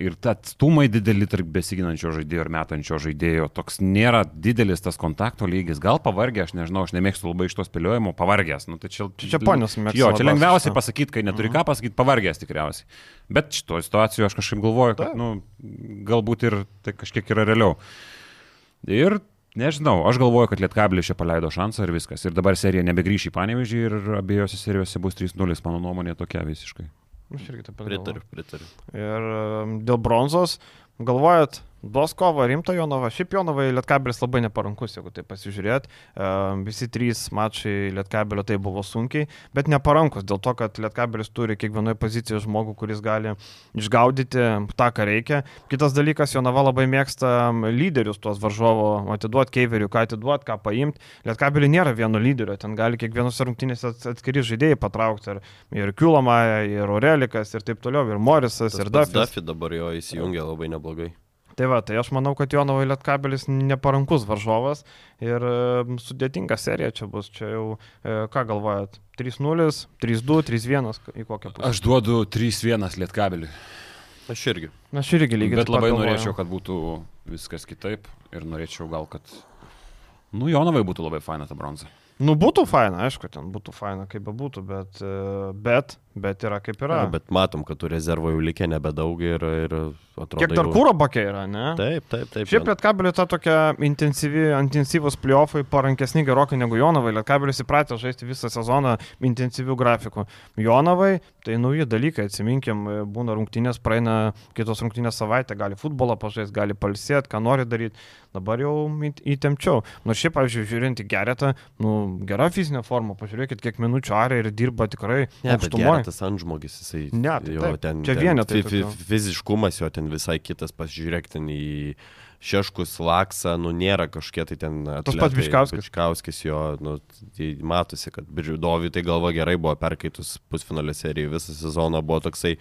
Ir ta atstumai dideli tarp besiginančio žaidėjo ir metančio žaidėjo. Toks nėra didelis tas kontakto lygis. Gal pavargęs, aš nežinau, aš nemėgstu labai iš to spėliojimo, pavargęs. Nu, tai čia, Čia ponios mėgsta Jo, čia lengviausiai pasakyti, kai neturi ką pasakyti, pavargęs tikriausiai. Bet šitoje situacijoje aš kažkaip galvoju, kad, nu, galbūt ir tai kažkiek yra realiau. Ir nežinau, aš galvoju, kad Lietkabilis čia paleido šansą ir viskas. Ir dabar serija nebegrįš į Panevežį ir abiejose serijose bus 3-0, mano nuomonė tokia visiškai. Aš irgi taip pat Pritariu, pritariu. Ir dėl bronzos, galvojat, duos kovą rimtą Jonovą. Šiaip Jonovai Lietkabelis labai neparankus, jeigu tai pasižiūrėt. Um, visi trys mačai Lietkabelio tai buvo sunkiai, bet neparankus dėl to, kad Lietkabelis turi kiekvienoje pozicijoje žmogų, kuris gali išgaudyti tą, ką reikia. Kitas dalykas, Jonava labai mėgsta lyderius tuos varžovo, atiduoti keiverių, ką atiduoti, ką paimti. Lietkabelį nėra vieno lyderio, ten gali kiekvienos rungtynėse ats- atskiri žaidėjai patraukti. Ir, ir Kiulama, ir Orelikas, ir taip toliau, ir Morisas, Tas ir Dafis. Duffy dabar jo įsijungia labai neblogai. Tai va, tai aš manau, kad Jonovai Lietkabelis neparankus varžovas ir e, sudėtinga serija čia bus. Čia jau, e, ką galvojat, 3-0, 3-2, 3-1, į kokią pusę? Aš duodu 3-1 Lietkabiliui. Aš irgi. Aš irgi lygiai. Bet labai galvoju. norėčiau, kad būtų viskas kitaip ir norėčiau gal, kad... Nu, Jonovai būtų labai faina ta bronza. Nu, būtų faina, aišku, ten būtų faina, kaip be būtų, bet, e, bet, bet yra kaip yra. Ja, bet matom, kad tų rezervų jau likė nebedaug ir, ir atrodo. Kiek dar jau- kūro bakė yra, ne? Taip, taip, taip. Šiaip Lietkabeliui ta tokia intensyvi, intensyvus pliofai parankesni gerokai negu Jonavai. Lietkabelis įpratę žaisti visą sezoną intensyvių grafikų. Jonavai tai nauji dalykai, atsiminkim, būna rungtynės, praeina kitos rungtynės savaitę, gali futbolą pažaisti, gali palsėti, ką nori daryti. Dabar jau įt- įtempčiau. Nors šiaip, pavyzdžiui, žiūrint į geretą, nu, gera fizinė forma, pažiūrėkit, kiek minučių arė ir dirba tikrai Ne, tas antžmogis, jisai. Ne, tai jo, ten, čia vienetai. Fiziškumas jo ten visai kitas, pasižiūrėk ten į Šeškus, Laksą, nu nėra kažkokie tai ten... Tas pats atletai. Bičkauskis. Bičkauskis jo, nu, tai matosi, kad Biržudovui tai galva gerai buvo perkaitus pusfinalio seriją, visą sezoną buvo toksai,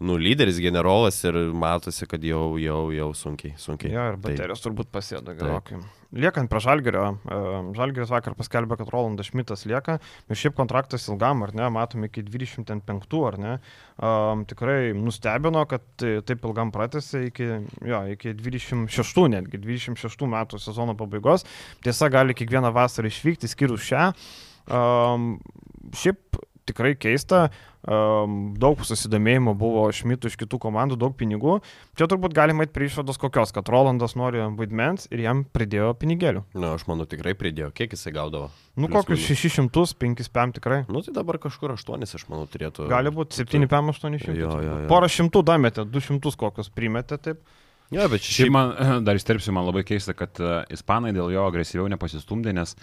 nu, lyderis, generolas ir matosi, kad jau, jau, jau sunkiai, sunkiai. Jo, ir Tai- baterijos turbūt pasėdo gerokai. Liekant prie Žalgerio, e, Žalgeris vakar paskelbė, kad Rolandas Šmitas lieka, ir šiaip kontraktas ilgam, ar ne, matom iki 25, ar ne. Um, tikrai nustebino, kad tai- taip ilgam pratęsė iki, jo, iki 26, netgi 26 metų sezono pabaigos. Tiesa, gali kiekvieną vasarą išvykti, skirus šią. Um, šiaip tikrai keista, daug susidomėjimo buvo Šmitų iš kitų komandų, daug pinigų. Čia turbūt galima eiti prie išvados kokios, kad Rolandas nori vaidmens ir jam pridėjo pinigėlių. Nu, aš manau, tikrai pridėjo. Kiek jisai gaudavo? Nu, kokius minus. 600, 5 pėm tikrai. Nu, tai dabar kažkur aštuonis, aš manau, turėtų. Gali būti 7 pėm 800. Jo, jo, jo. Porą šimtų dametė, 200 kokius primetė taip. Ja, bet Šiaip man, dar įsterpsiu, man labai keista, kad uh, ispanai dėl jo agresyviau nepasistumdė, nes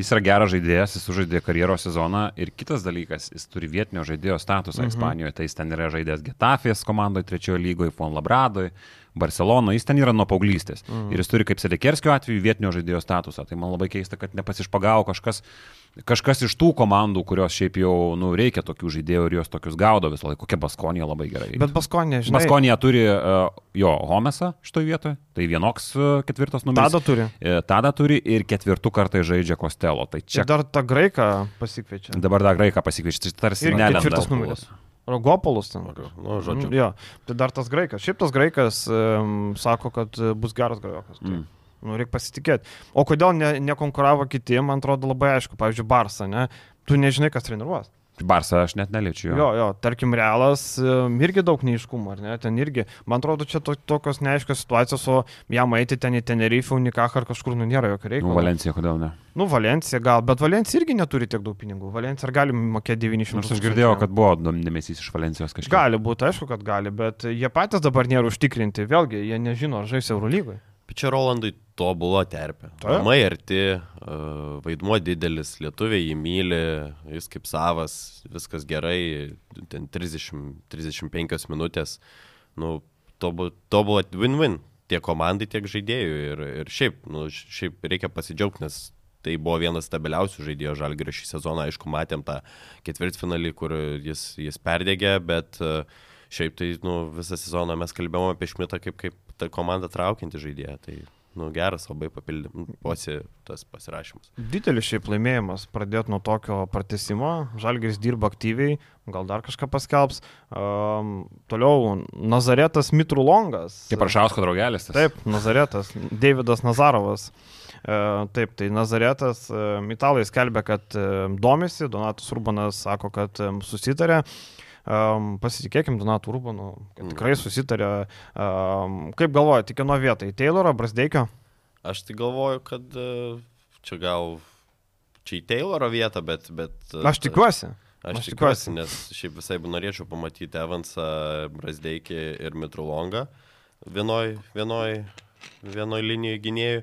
jis yra geras žaidėjas, jis sužaidė karjeros sezoną ir kitas dalykas, jis turi vietinio žaidėjo statusą mhm. Ispanijoje, tai jis ten yra žaidęs Getafės komandoje, trečiojo lygoje, Fon Labradoje, Barcelonoje, jis ten yra nuo paauglystės. Mhm. Ir jis turi kaip Sedekerskio atveju vietinio žaidėjo statusą. Tai man labai keista, kad nepasišpagavo kažkas, kažkas iš tų komandų, kurios šiaip jau nu, reikia tokių žaidėjų ir jos tokius gaudo visą laiką. Kokia Baskonija labai gerai. Bet Baskonė, žinai. Baskonija turi uh, jo Homesą šitoje vietoje, tai vienoks uh, ketvirtas numeris. Tada turi. E, Tada turi ir ketvirtų kartai žaidžia Kostelo. Tai Čia čia dar tą graiką pasikviečia. dabar dar graiką pasikviečia, tai tarsi ketvirtas numeris. Rogopolus ten. Nu, žodžiu. Mm, Jo, tai dar tas graikas. Šiaip tas graikas um, sako, kad e, bus geras grajokas. Tai. Mm. Mm. Nu, reikia pasitikėti. O kodėl ne, nekonkuravo kiti, man atrodo labai aišku. Pavyzdžiui, Barsa, ne? Tu nežinai, kas treniruos. Barsą aš net neliečiu. Jo, Jo. jo, tarkim, realas irgi daug neiškumo, ar ne? Ten irgi, man atrodo, čia to, tokios neaiškios situacijos, o jam eiti ten į Tenerife, Unikach ar kažkur, nu, nėra jokio Nu, reikalo. Valencija, kodėl ne? Nu, Valencija gal, bet Valencija irgi neturi tiek daug pinigų. Valencija ar gali mokėti 900 Nors aš girdėjau, kad buvo dėmesys iš Valencijos kažkiek. Gali būti, aišku, kad gali, bet jie patys dabar nėra užtikrinti. Vėlgi, jie nežino, ar žais Eurolygoje. Bet čia Rolandui tobulo terpė. Namai arti, e, vaidmuo didelis, lietuviai jį myli, jis kaip savas, viskas gerai, ten 30, 35 minutės. nu, tobul- tobulą win-win tiek komandai, tiek žaidėjų. Ir, ir šiaip, nu, šiaip reikia pasidžiaugti, nes tai buvo vienas stabiliausių žaidėjų žalgerio šį sezoną. Aišku, matėm tą ketvirtfinalį, kur jis, jis perdegė, bet e, šiaip tai nu, visą sezoną mes kalbėjome apie Šmitą kaip, kaip ta komanda traukianti žaidėją. Tai nu, geras labai papildymas, tas pasirašymas. Didelis šiaip laimėjimas, pradėti nuo tokio pratesimo, Žalgiris dirba aktyviai, gal dar kažką paskelbs. Um, toliau Nazaretas Mitrulongas. Kaip Aršausko draugelis. Tas. Taip, Nazaretas, Davidas Nazarovas. Uh, taip, tai Nazaretas, uh, italai skelbia, kad uh, domisi, Donatas Urbanas sako, kad um, susitarė. Um, pasitikėkim Donatu Urbanu, kad tikrai susitarė. Um, kaip galvojate, kieno vietai? Tayloro, Brasdeikio? Aš tai galvoju, kad e, čia gal čia į Tayloro vietą, bet... bet e, Aš tikiuosi. Aš, Aš tikiuosi, nes šiaip visai norėčiau pamatyti Evansą, Brasdeikį ir Mitrulongą vienoj, vienoj, vienoj linijoje gynėjų.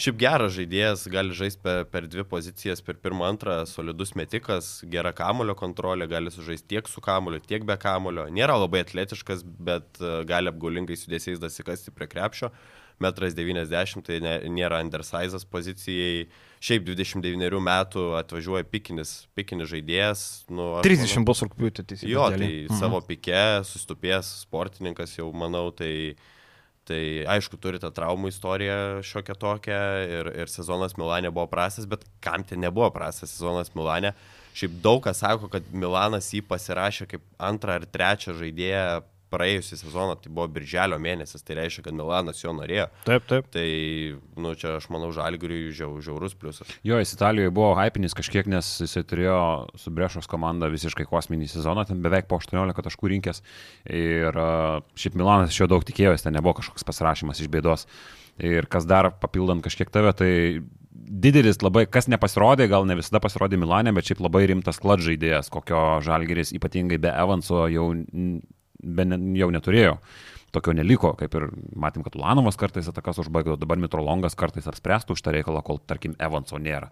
Šiaip geras žaidėjas, gali žaisti per, per dvi pozicijas, per pirmą, antrą, solidus metikas, gera kamulio kontrolė, gali sužaisti tiek su kamuliu, tiek be kamulio. Nėra labai atletiškas, bet e, gali apgaulingai sudėsiais dasikasti prie krepšio. 1,90 m tai ne, nėra undersizas pozicijai. Šiaip 29 metų atvažiuoja pikinis, pikinis žaidėjas. Nu, aš 30 manau- bus rūpiutį teisybė. Jo, tai savo pike, sustupės sportininkas jau, manau, tai, tai aišku, turi tą traumų istoriją šiokią tokią ir, ir sezonas Milanė buvo prastas, bet kam ten nebuvo prastas sezonas Milanė. Šiaip daug kas sako, kad Milanas jį pasirašė kaip antrą ar trečią žaidėją praėjusią sezoną, tai buvo birželio mėnesis, tai reiškia, kad Milanas jo norėjo. Taip, taip. Tai, nu, čia aš manau, žalgiriui žiau, žiaurus pliusas. Jo, jis Italijoje buvo hypinis kažkiek, nes jisai turėjo su Brešos komanda visiškai kosminį sezoną, ten beveik po 18 taškų rinkęs. Ir šiaip Milanas iš jo daug tikėjosi, ten nebuvo kažkoks pasirašymas iš bėdos. Ir kas dar papildant kažkiek tave, tai didelis labai, kas nepasirodė, gal ne visada pasirodė Milanė, bet šiaip labai rimtas klad žaidėjas, kokio žalgeris ypatingai be Evanso jau, n- be, ne- jau neturėjo. Tokio neliko, kaip ir matėm, kad Ulanovas kartais atakas užbaigdavo, dabar Mitrolongas kartais apspręstų už tą reikalą, kol, tarkim, Evanso nėra.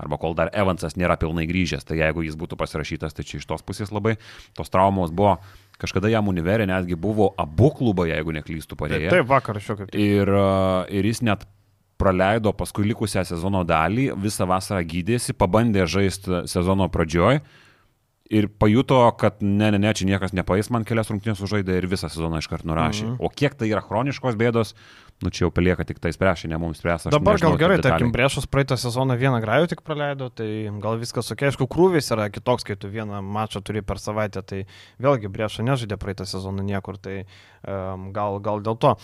Arba kol dar Evansas nėra pilnai grįžęs, tai jeigu jis būtų pasirašytas, tai čia iš tos pusės labai tos traumos buvo. Kažkada jam univerė netgi buvo abu klubai, jeigu neklystų Taip, padėję. taip vakar jau kaip tik. Ir, a, ir jis net praleido paskui likusią sezono dalį, visą vasarą gydėsi, pabandė žaisti sezono pradžioj ir pajuto, kad ne, ne, ne, čia niekas nepaės, man kelias rungtynės sužaidė ir visą sezoną iškart nurašė. Mhm. O kiek tai yra chroniškos bėdos, nu čia jau palieka tik tai spręšį, ne mums spręs. aš Dabar nežinau gal gerai, tarkim, Brešas praeitą sezoną vieną grajų tik praleido, tai gal viskas ok, aišku, krūvis yra kitoks, kai tu vieną mačą turi per savaitę, tai vėlgi Breša nežaidė praeitą sezoną niekur, tai um, gal, gal dėl to.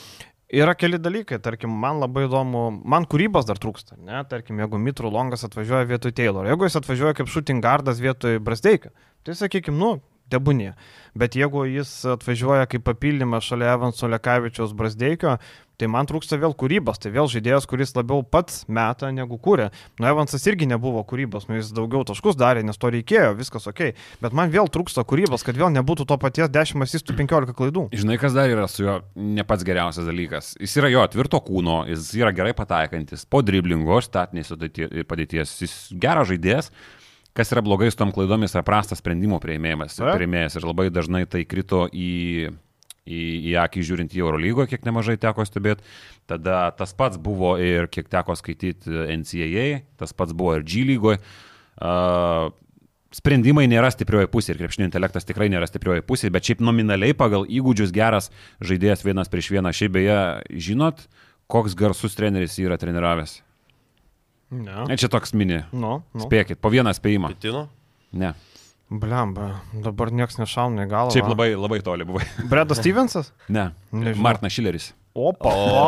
Yra keli dalykai, tarkim, man labai įdomu, man kūrybos dar trūksta, ne, tarkim, jeigu Mitru Longas atvažiuoja vietoj Taylor, jeigu jis atvažiuoja kaip shooting guardas vietoj Brasdeikio, tai sakykim, nu, debunė. Bet jeigu jis atvažiuoja kaip papildymas šalia Evanso Lekavičiaus Brasdeikio, tai man trūksta vėl kūrybos, tai vėl žaidėjas, kuris labiau pats meta negu kūrė. Nu, Evansas irgi nebuvo kūrybos, nu, jis daugiau taškus darė, nes to reikėjo, viskas ok. Bet man vėl trūksta kūrybos, kad vėl nebūtų to paties 10 asistų 15 klaidų. Žinai, kas dar yra su juo ne pats geriausias dalykas. Jis yra jo tvirto kūno, jis yra gerai pataikantis, po driblingo, statinės padėties, jis geras žaidėjas. Kas yra blogai su tom klaidomis, yra prastas sprendimų prieimėjimas. Ir labai dažnai tai krito į, į, į akį žiūrint į Eurolygoje, kiek nemažai teko stebėti. Tada tas pats buvo ir kiek teko skaityti NCAA, tas pats buvo ir G lygoje. Uh, sprendimai nėra stiprioji pusė ir krepšinio intelektas tikrai nėra stiprioji pusė, bet šiaip nominaliai pagal įgūdžius geras žaidėjas vienas prieš vieną. Šiaip beje, žinot, koks garsus treneris yra treniravęs? Ne. Ne, čia toks mini. Nu, nu. Spėkit, po vieną spėjimą. Pitino? Ne. Blemba, dabar niekas nešauna į galvą. Šiaip labai, labai toli buvai. Bredas Stevensas? Ne. Nežinau. Martinas Šileris. Opa. O,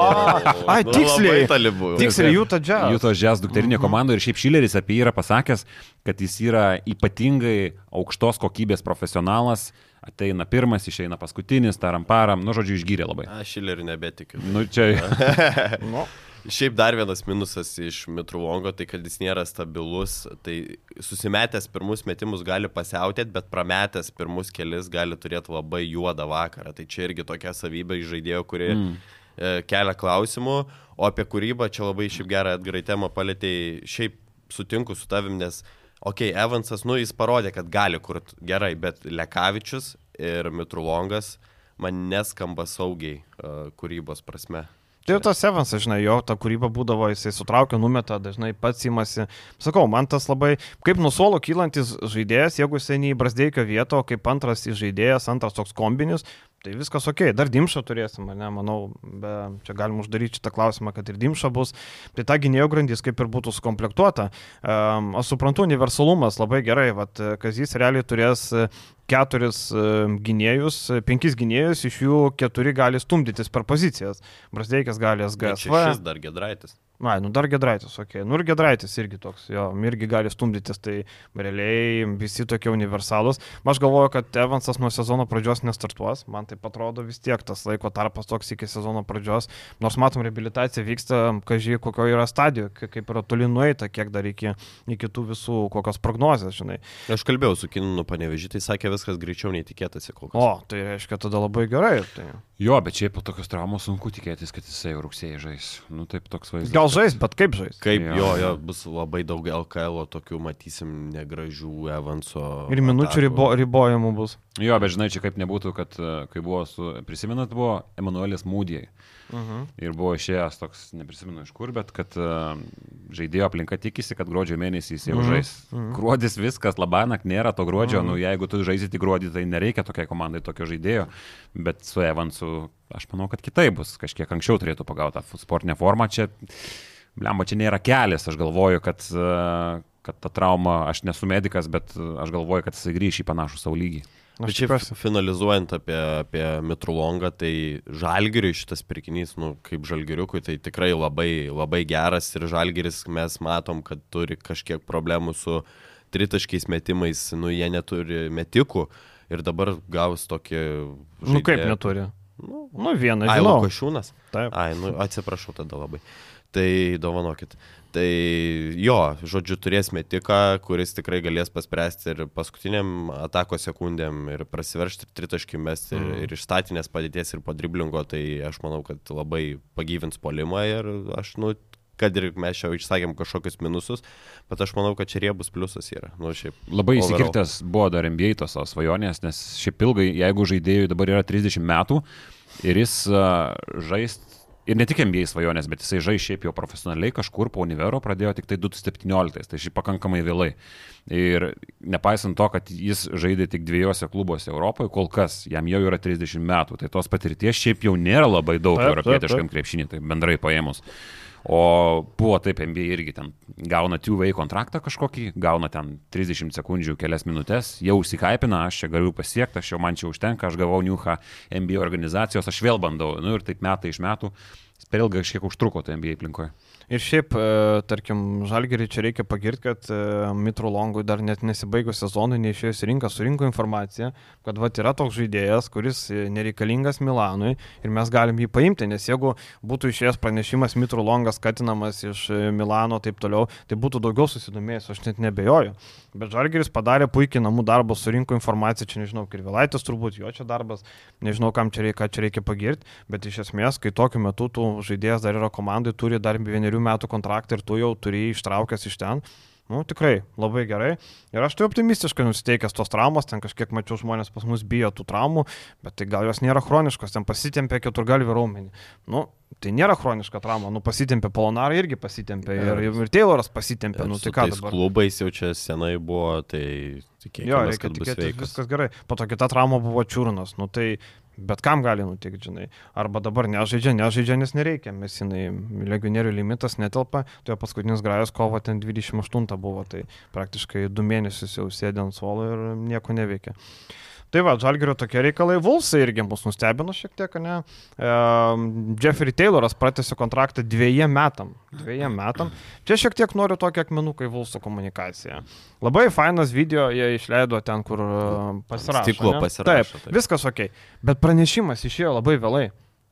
ai, nu, tiksliai. labai toli buvo. Tiksliai, Jūta Jazz. Jūtos Jazz dukterinė komanda ir šiaip Šileris apie jį yra pasakęs, kad jis yra ypatingai aukštos kokybės profesionalas, ateina pirmas, išeina paskutinis, taram param, nu žodžiu, išgyrė labai. Aš Šileriu nebetikiu. Nu čia, Nu, Šiaip dar vienas minusas iš Mitrulongo, tai kad jis nėra stabilus, tai susimetęs pirmus metimus gali pasiautėti, bet prametęs pirmus kelis gali turėti labai juodą vakarą. Tai čia irgi tokia savybė iš žaidėjo, kuri mm. e, kelia klausimų, o apie kūrybą čia labai šiaip gerą atgarai temą palėtėjai, šiaip sutinku su tavim, nes, okei, okay, Evansas, nu jis parodė, kad gali kurti gerai, bet Lekavičius ir Mitrulongas man neskamba saugiai uh, kūrybos prasme. Tai jau tas Evansas, žinai, jo ta kūryba būdavo, jisai sutraukia, numeta, dažnai pats įmasi. Sakau, man tas labai, kaip nuo suolo kylantis žaidėjas, jeigu jisai ne į Brasdeikio vietą, o kaip antras žaidėjas, antras toks kombinis, tai viskas ok. Dar Dimšą turėsim, ne, manau, be, čia galim uždaryti šitą klausimą, kad ir Dimša bus. Tai ta gynėjo grandis kaip ir būtų sukomplektuota. Um, aš suprantu, universalumas labai gerai, vad, Kazys realiai turės keturis gynėjus, penkis gynėjus, iš jų keturi gali stumdytis per pozicijas. Brasdeikas gali SGSV. Šis dar Gedraitis. Na, nu dar Gedraitis, ok. Nu ir Gedraitis irgi toks, jo, irgi gali stumdytis, tai realiai visi tokie universalūs. Aš galvoju, kad Evansas nuo sezono pradžios nestartuos, man tai atrodo vis tiek tas laiko tarpas toks iki sezono pradžios, nors matom, reabilitacija vyksta, kažkai kokio yra stadijoje, kaip yra toli nueita, kiek dar iki, iki tų visų, kokios prognozės, žinai. Aš kalbėjau su Kinu panevežį, tai sakė viskas greičiau nei tikėtasi kol kas. O, tai reiškia tada labai gerai. Tai... Jo, bet šiaip po tokios traumos sunku tikėtis, kad jisai rugsėjai žais. Nu, taip toks vaizdas. Gal žais, bet kaip žais? Kaip jo, jo, jo bus labai daug LKL, tokių matysim negražių Evanso. Ir minučių ribo, ribojimų bus. Jo, bet žinai, čia kaip nebūtų, kad kai buvo su, prisimenat, buvo Emanuelis Mūdijai. -huh. Ir buvo išėjęs toks, neprisimenu iš kur, bet kad uh, žaidėjo aplinka tikisi, kad gruodžio mėnesį jis jau -huh. žais. -huh. Gruodis viskas, labanak nėra to gruodžio, -huh. nu jeigu tu žaisi tik gruodį, tai nereikia tokiai komandai tokio žaidėjo, bet su Evansu aš manau, kad kitai bus, kažkiek anksčiau turėtų pagauti sportinę formą. Čia, blemba, čia nėra kelias, aš galvoju, kad, uh, kad ta trauma, aš nesu medikas, bet aš galvoju, kad jisai grįš į panašų savo lygį. Bet šiaip finalizuojant apie, apie Mitrulongą, tai Žalgiriui šitas pirkinys, nu, kaip Žalgiriukui, tai tikrai labai, labai geras ir Žalgiris mes matom, kad turi kažkiek problemų su tritaškiais metimais, nu, jie neturi metikų ir dabar gaus tokį... Žaidėją. Nu, kaip neturi? Nu, nu vieną. Ai, žinau. Lukošiūnas? Taip. Ai, nu, atsiprašau tada labai. Tai dovanokit. Tai jo, žodžiu, turės metiką, kuris tikrai galės paspręsti ir paskutiniam atako sekundėm ir prasiveršti ir tritaškį mesti ir, Mhm. ir iš statinės padėties ir po driblingo, tai aš manau, kad labai pagyvins polimą ir aš, nu, kad ir mes čia išsakėm kažkokius minusus, bet aš manau, kad čia riebus pliusas yra. Nu, šiaip, Labai overall. įsikirtęs buvo dar NBA tos svajonės, nes šiaip ilgai, jeigu žaidėjui dabar yra 30 metų ir jis uh, žais, ir ne tik NBA svajonės, bet jisai žais šiaip jau profesionaliai kažkur po univero pradėjo tik tai 2017, tai šiaip pakankamai vėlai. Ir nepaisant to, kad jis žaidė tik dviejose klubuose Europoje, kol kas jam jau yra 30 metų, tai tos patirties šiaip jau nėra labai daug europietiškam krepšinį, tai bendrai paėmus. O buvo taip, NBA irgi ten gauna two-way kontraktą kažkokį, gauna ten 30 sekundžių, kelias minutės, jau užsikaipina, aš čia galiu pasiekti, aš jau man čia užtenka, aš gavau Niuha NBA organizacijos, aš vėl bandau, nu ir taip metai iš metų, per ilgai kažkiek užtruko tai NBA aplinkoje. Ir šiaip, e, tarkim, Žalgerį čia reikia pagirti, kad e, Mitro Longui dar net nesibaigus sezonui neišėjus į rinką, surinko informaciją, kad va yra toks žaidėjas, kuris e, nereikalingas Milanui ir mes galim jį paimti, nes jeigu būtų išėjęs pranešimas Mitro Longas skatinamas iš Milano taip toliau, tai būtų daugiau susidomėjęs, aš net nebejoju. Bet Žalgeris padarė puikiai namų darbą, surinko informaciją, čia nežinau, Kirvilaitis turbūt jo čia darbas, nežinau, kam čia reikia, čia reikia pagirti, bet iš esmės, kai tokiu metu tu žaidėjas dar yra komandai, turi dar vienerių metų kontraktą ir tu jau turi ištraukęs iš ten. Nu, tikrai, labai gerai. Ir aš tai optimistiškai nusiteikęs tos traumos, ten kažkiek mačiau žmonės pas mus bijo tų traumų, bet tai gal jos nėra chroniškos, ten pasitempė keturgalvį raumenį. Nu, tai nėra chroniška trauma, nu pasitempė Polonarą irgi pasitempė ir, ir Tayloras pasitempė, nu su tai ką dabar. klubais jau čia senai buvo, tai tikėkime, Jo, kad bus sveikas. viskas gerai. Po to kita trauma buvo čiurnas, nu tai bet kam gali nutikti, žinai. Arba dabar nežaidžia, nežaidžia, nes nereikia, mes jinai legionierių limitas netelpa, jo paskutinis grajas kovo ten 28 buvo, tai praktiškai du mėnesius jau sėdė ant suolo ir nieko neveikia. Tai va, Žalgirio tokie reikalai, Vulsai irgi mus nustebino šiek tiek, ne? E, Jeffrey Tayloras pratęsė kontraktą dviejiem metam. Dviejiem metam. Čia šiek tiek noriu tokį akmenuką į Vulsų komunikaciją. Labai fainas video jie išleido ten, kur e, pasirašė. stiklo ne? pasirašo, Taip, taip. viskas ok. Bet pranešimas išėjo labai vėlai.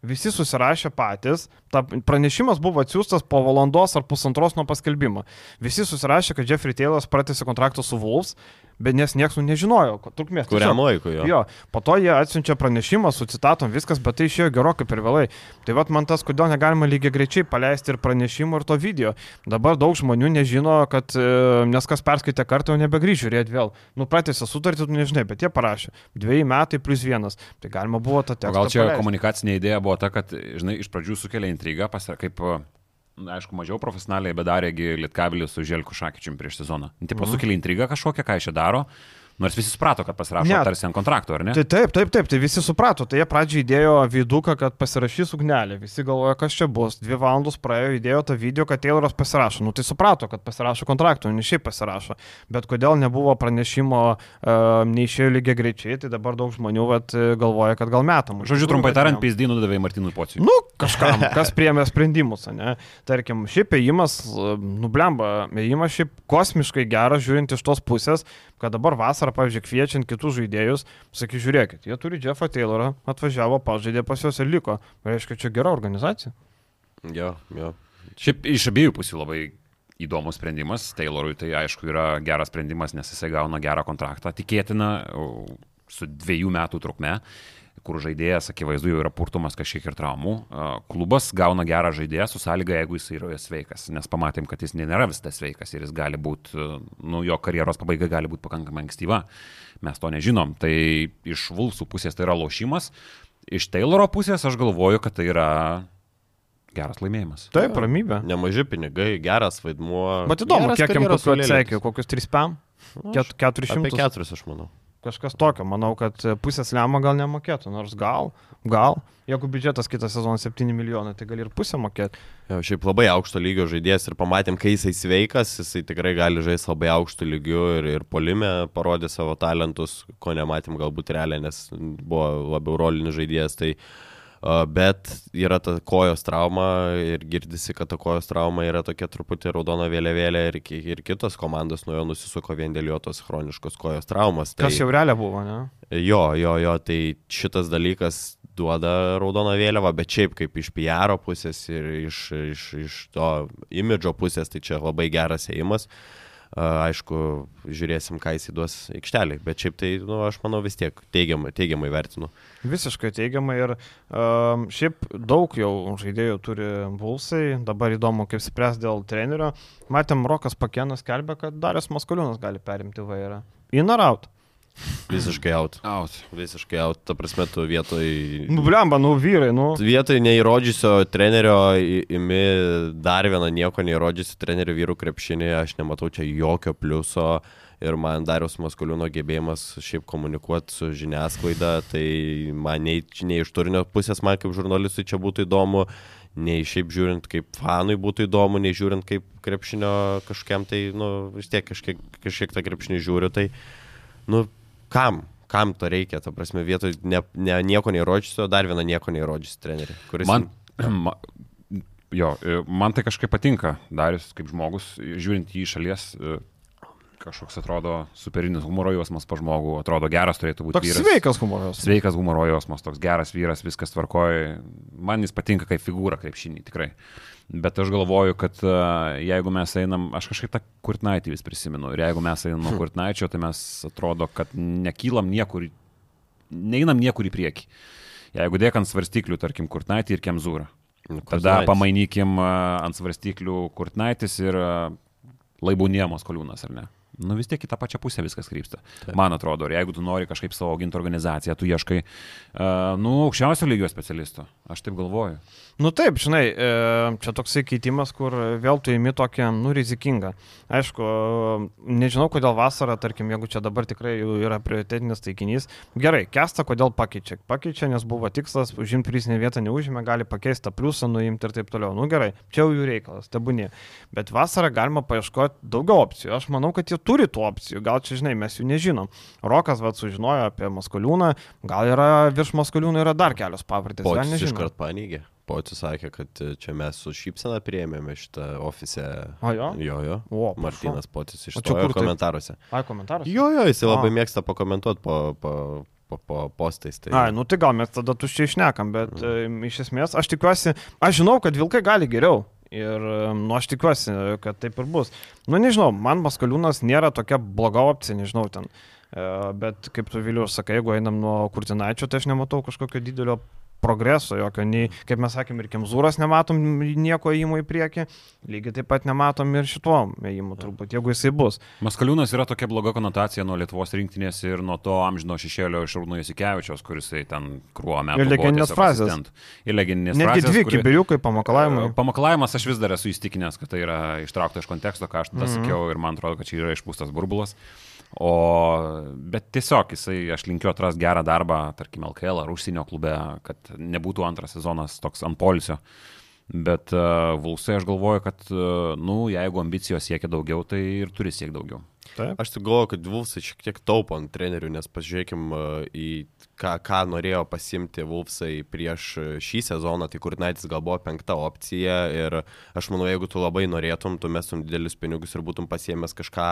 Visi susirašė patys, ta pranešimas buvo atsiųstas po valandos ar pusantros nuo paskelbimo. Visi susirašė, kad Jeffrey Tayloras pratęsė kontraktą su Wolves, bet nes niekas nu nežinojo, ko- trukmės. Kuriam laikui jo. Jo, po to jie atsiunčia pranešimą su citatom, viskas, bet tai išėjo gerokai per vėlai. Tai vad man tas, kodėl negalima lygiai greičiai paleisti ir pranešimų, ir to video. Dabar daug žmonių nežino, kad e, nes kas perskaitė kartą, jau nebegrįž žiūrėti vėl. Nu, pratęsė sutartį, tu nežinai, bet jie parašė. Dviejai metai plus vienas. Tai galima buvo tą O tekstą. gal čia paleisti. komunikacinė idėja buvo ta, kad, žinai, iš pradžių sukelia intrigą, pas, kaip, aišku, mažiau profesionaliai, bet darėgi Lietkabelis su Želku Šakyčium prieš sezoną. Taip, mhm. sukelia intrigą kažkokią, ką jis čia daro, nors visi suprato, kad pasirašo Ne. tarsi ant kontrakto, ar ne? Tai taip, taip, taip, tai visi suprato. Tai jie pradžiai įdėjo viduką, kad pasirašys ugnelį. Visi galvoja, kas čia bus. Dvi valandos praėjo, įdėjo tą video, kad Tayloras pasirašo. Nu tai suprato, kad pasirašo kontraktą, o ne šiaip pasirašo. Bet kodėl nebuvo pranešimo, uh, neišėjo lygiai greičiai, tai dabar daug žmonių vat, galvoja, kad gal metam. Žodžiu, trumpai tariant, peizdį nudavė Martinui Pociui. Nu, kažkam, kas priemė sprendimus, ne? Tarkim, šiaip ėjimas, nublemba, ėjimas šiaip kosmiškai geras, žiūrint iš tos pusės, kad dabar vasarą, pavyzdžiui, kviečiant kitus žaidėjus, sakai, žiūrėkit, jie turi Jeffą Taylorą, atvažiavo, pažaidė pas juos ir liko. Reiškia, čia gera organizacija. Jo, jo. Šiaip iš abiejų pusių labai įdomus sprendimas. Taylorui tai aišku yra geras sprendimas, nes jisai gauna gerą kontraktą. Tikėtina su dviejų metų trukme, kur žaidėjas akivaizdu jau yra purtumas kažkiek ir traumų. A, Klubas gauna gerą žaidėją su sąlyga, jeigu jis yra sveikas. Nes pamatėm, kad jis nėra visada sveikas ir jis gali būti, nu, jo karjeros pabaiga gali būti pakankamai ankstyva. Mes to nežinom. Tai iš Vulsų pusės tai yra lošimas. Iš Tayloro pusės aš galvoju, kad tai yra geras laimėjimas. Taip, ramybė. Nemaži pinigai, geras vaidmuo. Bet įdomu, kiek jam saulėlydis. atsekė, kokius 3 pam? Ket- 400. Apie keturis, aš manau. Kažkas tokio, manau, kad pusės lemą gal nemokėtų, nors gal, gal. Jeigu biudžetas kitą sezoną 7 milijonai, tai gali ir pusę mokėti. Jo, šiaip labai aukšto lygio žaidėjas ir pamatėm, kai jisai sveikas, jisai tikrai gali žaisti labai aukštų lygių ir, ir polime parodė savo talentus, ko nematėm galbūt realiai, nes buvo labiau rolinis žaidėjas. Tai, uh, bet yra ta kojos trauma ir girdisi, kad ta kojos trauma yra tokia truputį raudona vėliavėlė ir, ir kitos komandos nuo jo nusisuko vien dėl jo tos chroniškos kojos traumos. Tai, Kas jau realiai buvo, ne? Jo, jo, jo, tai šitas dalykas duoda raudoną vėliavą, bet šiaip kaip iš PR pusės ir iš, iš, iš to imidžo pusės, tai čia labai geras ėjimas. A, Aišku, žiūrėsim, ką jis įduos aikštelį, bet šiaip tai, nu, aš manau, vis tiek teigiamai, teigiamai vertinu. Visiškai teigiamai ir um, šiaip daug jau žaidėjų turi bulsai, dabar įdomu, kaip spręs dėl trenerio. Matėm, Rokas Pakenas kelbė, kad Darius Maskoliūnas gali perimti vairą. In ar out? Visiškai out. Out. Visiškai out, ta prasme, tu vietoj... Nu, blemba, nu vyrai, nu. Vietoj neįrodžiusio trenerio imi dar vieną nieko neįrodžiusio trenerio vyrų krepšinį, aš nematau čia jokio pliuso ir man Darius Maskuliūno gebėjimas šiaip komunikuoti su žiniasklaida, tai man nei, nei iš turinio pusės, man kaip žurnalistui čia būtų įdomu, nei šiaip žiūrint kaip fanui būtų įdomu, nei žiūrint kaip krepšinio kažkiam tai, nu, vis tiek kažkiek, kažkiek tą krepšinį žiūriu, tai, nu, kam? Kam to reikia, ta prasme, vietoj ne, ne, nieko neįrodžiusio, dar vieną nieko neįrodžiusio trenerį, kuris... Man, ma, jo, e, man tai kažkaip patinka, Darius kaip žmogus, žiūrint jį iš šalies, e, kažkoks atrodo superinis humoro jausmas pa žmogų, atrodo geras turėtų būti Toks vyras. sveikas humoras. Sveikas humoro jausmas, toks geras vyras, viskas tvarkoja. Man jis patinka kaip figūra krepšinį, tikrai. Bet aš galvoju, kad uh, jeigu mes einam, aš kažkaip tą Kurtnaitį vis prisimenu, ir jeigu mes einam nuo Kurtnaičio, tai mes atrodo, kad nekylam niekur, neinam niekur į priekį. Jeigu dėk ant svarstyklių, tarkim, Kurtnaitį ir Kemzūrą. Nu, Tada pamainykim a, ant svarstyklių Kurtnaitis ir a, Laibūniemos koliūnas, ar ne? Nu vis tiek į tą pačią pusę viskas krypsta. Taip. Man atrodo, ir jeigu tu nori kažkaip savo auginti organizaciją, tu ieškai, uh, nu, aukščiausio lygio specialisto. Aš taip galvoju. Nu taip, žinai, e, čia toksai keitimas, kur vėl tu įimi tokią, nu, rizikingą. Aišku, nežinau, kodėl vasara, tarkim, jeigu čia dabar tikrai yra prioritetinis taikinys. Gerai, kestą kodėl pakeičia. Pakeičia, nes buvo tikslas, užimti prizinę vietą neužėmė, gali pakeisti tą pliusą, nuimti ir taip toliau. Nu gerai, čia jau jų reikalas, tebūnė. Bet vasarą galima paieškoti daugiau opcijų. Aš manau, kad jie turi tų opcijų. Gal čia, žinai, mes jų nežinom. Rokas, vad, sužinojo apie Maskoliūną. Gal yra virš Maskoliūno yra dar kelios pavardės. Velnias žino. iškart paneigė. Pocius sakė, kad e, čia mes su šypsena priėmėme šitą ofise. O jo? Jo, jo. O. Martinas išstojo kur taip? komentaruose. Ai, komentaras? Jo, jo, jis labai mėgsta pakomentuoti po, po, po, po postais. Tai... Ai, nu tai gal mes tada tuščiai išnekam, bet mm. e, iš esmės aš tikiuosi, aš žinau, kad vilkai gali geriau. Ir, nu, aš tikiuosi, kad taip ir bus. Nu, nežinau, man Maskaliūnas nėra tokia bloga opcija, nežinau, ten. E, bet kaip tu Viliu sakai, jeigu einam nuo Kurtinaičio, tai aš nematau kažkokio didelio progreso jokio, nei, kaip mes sakėm, ir Kemzūras nematom nieko įimų į priekį, lygiai taip pat nematom ir šituo įimu turbūt, jeigu jisai bus. Maskaliūnas yra tokia bloga konotacija nuo Lietuvos rinktinės ir nuo to amžino šešėlio iš Arūno Jasikevičios, kuris ten kruo metų. Ir legendinės frazės. Ir legendinės Netgi frazės. dvi kuri... kibiriukai pamakalavimai. Pamakallavimas aš vis dar esu įstikinęs, kad tai yra ištraukta iš konteksto, ką aš tada mm. -hmm. sakiau ir man atrodo, kad čia yra išpūstas burbulas. O, bet tiesiog jisai, aš linkiu atras gerą darbą, tarkim, LKL ar užsienio klube, kad nebūtų antras sezonas toks ant polisio. Bet uh, Vulsai aš galvoju, kad, uh, nu, jeigu ambicijos siekia daugiau, tai ir turi siekti daugiau. Taip. Aš tik galvoju, kad Vulfsai šiek tiek taupo ant trenerių, nes pažiūrėkim uh, į ką, ką norėjo pasimti Vulfsai prieš uh, šį sezoną, tai Kurtinaitis gal buvo penkta opcija ir aš manau, jeigu tu labai norėtum, tu mestum didelius pinigus ir būtum pasiemęs kažką,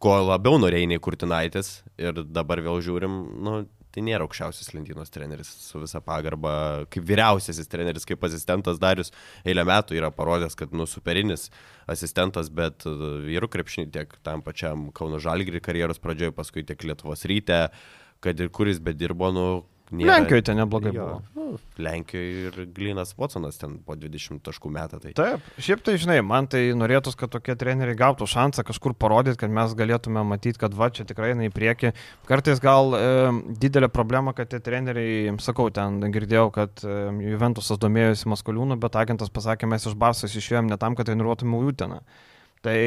ko labiau norėjai nei Kurtinaitis ir dabar vėl žiūrim, nu, tai nėra aukščiausias lentynos treneris su visa pagarba, kaip vyriausiasis treneris, kaip asistentas Darius eilę metų yra parodęs, kad nu superinis asistentas, bet uh, vyrų krepšinį tiek tam pačiam Kauno Žalgirį karjeros pradžioje, paskui tiek Lietuvos ryte, kad ir kuris bedirbo, nu... Lenkijoje ten neblogai Jo, buvo. Nu, Lenkijoje ir Glinas Watsonas ten po 20 taškų metą. Tai... Taip, šiaip tai žinai, man tai norėtųsi, kad tokie treneriai gautų šansą kažkur parodyti, kad mes galėtume matyti, kad va čia tikrai eina į priekį. Kartais gal e, didelė problema, kad tie treneriai, sakau, ten girdėjau, kad e, Juventusas domėjosi Maskoliūnu, bet agentas pasakė, mes iš Barsos išėjom ne tam, kad treniruotume Uteną. Tai,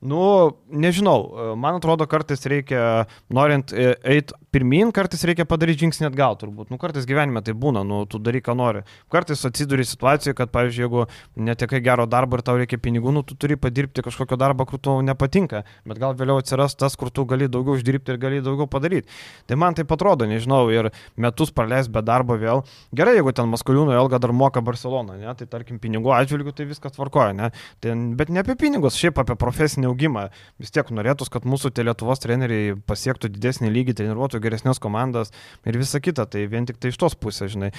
nu, nežinau, e, man atrodo, kartais reikia, norint eiti pirmin, kartais reikia padaryti žingsnį atgal, turbūt. Nu, kartais gyvenime tai būna, nu, tu daryk, ką nori. Kartais atsiduri situacijoje, kad, pavyzdžiui, jeigu netekai gero darbo ir tau reikia pinigų, nu, tu turi padirbti kažkokio darbo, kur tau nepatinka, bet gal vėliau atsiras tas, kur tu gali daugiau uždirbti ir gali daugiau padaryti. Tai man tai atrodo, nežinau, ir metus praleis be darbo vėl. Gerai, jeigu ten Maskoliūno Elga dar moka Barcelona, ne, tai tarkim pinigų atžvilgių tai viskas tvarkoja, ne. Ten, bet ne apie pinigus, šiaip apie profesinį augimą. Vis tiek norėtus, kad mūsų tie Lietuvos treneriai pasiektų didesnį lygį, treniruotų geresnės komandas ir visa kita. Tai vien tik tai iš tos pusės, žinai.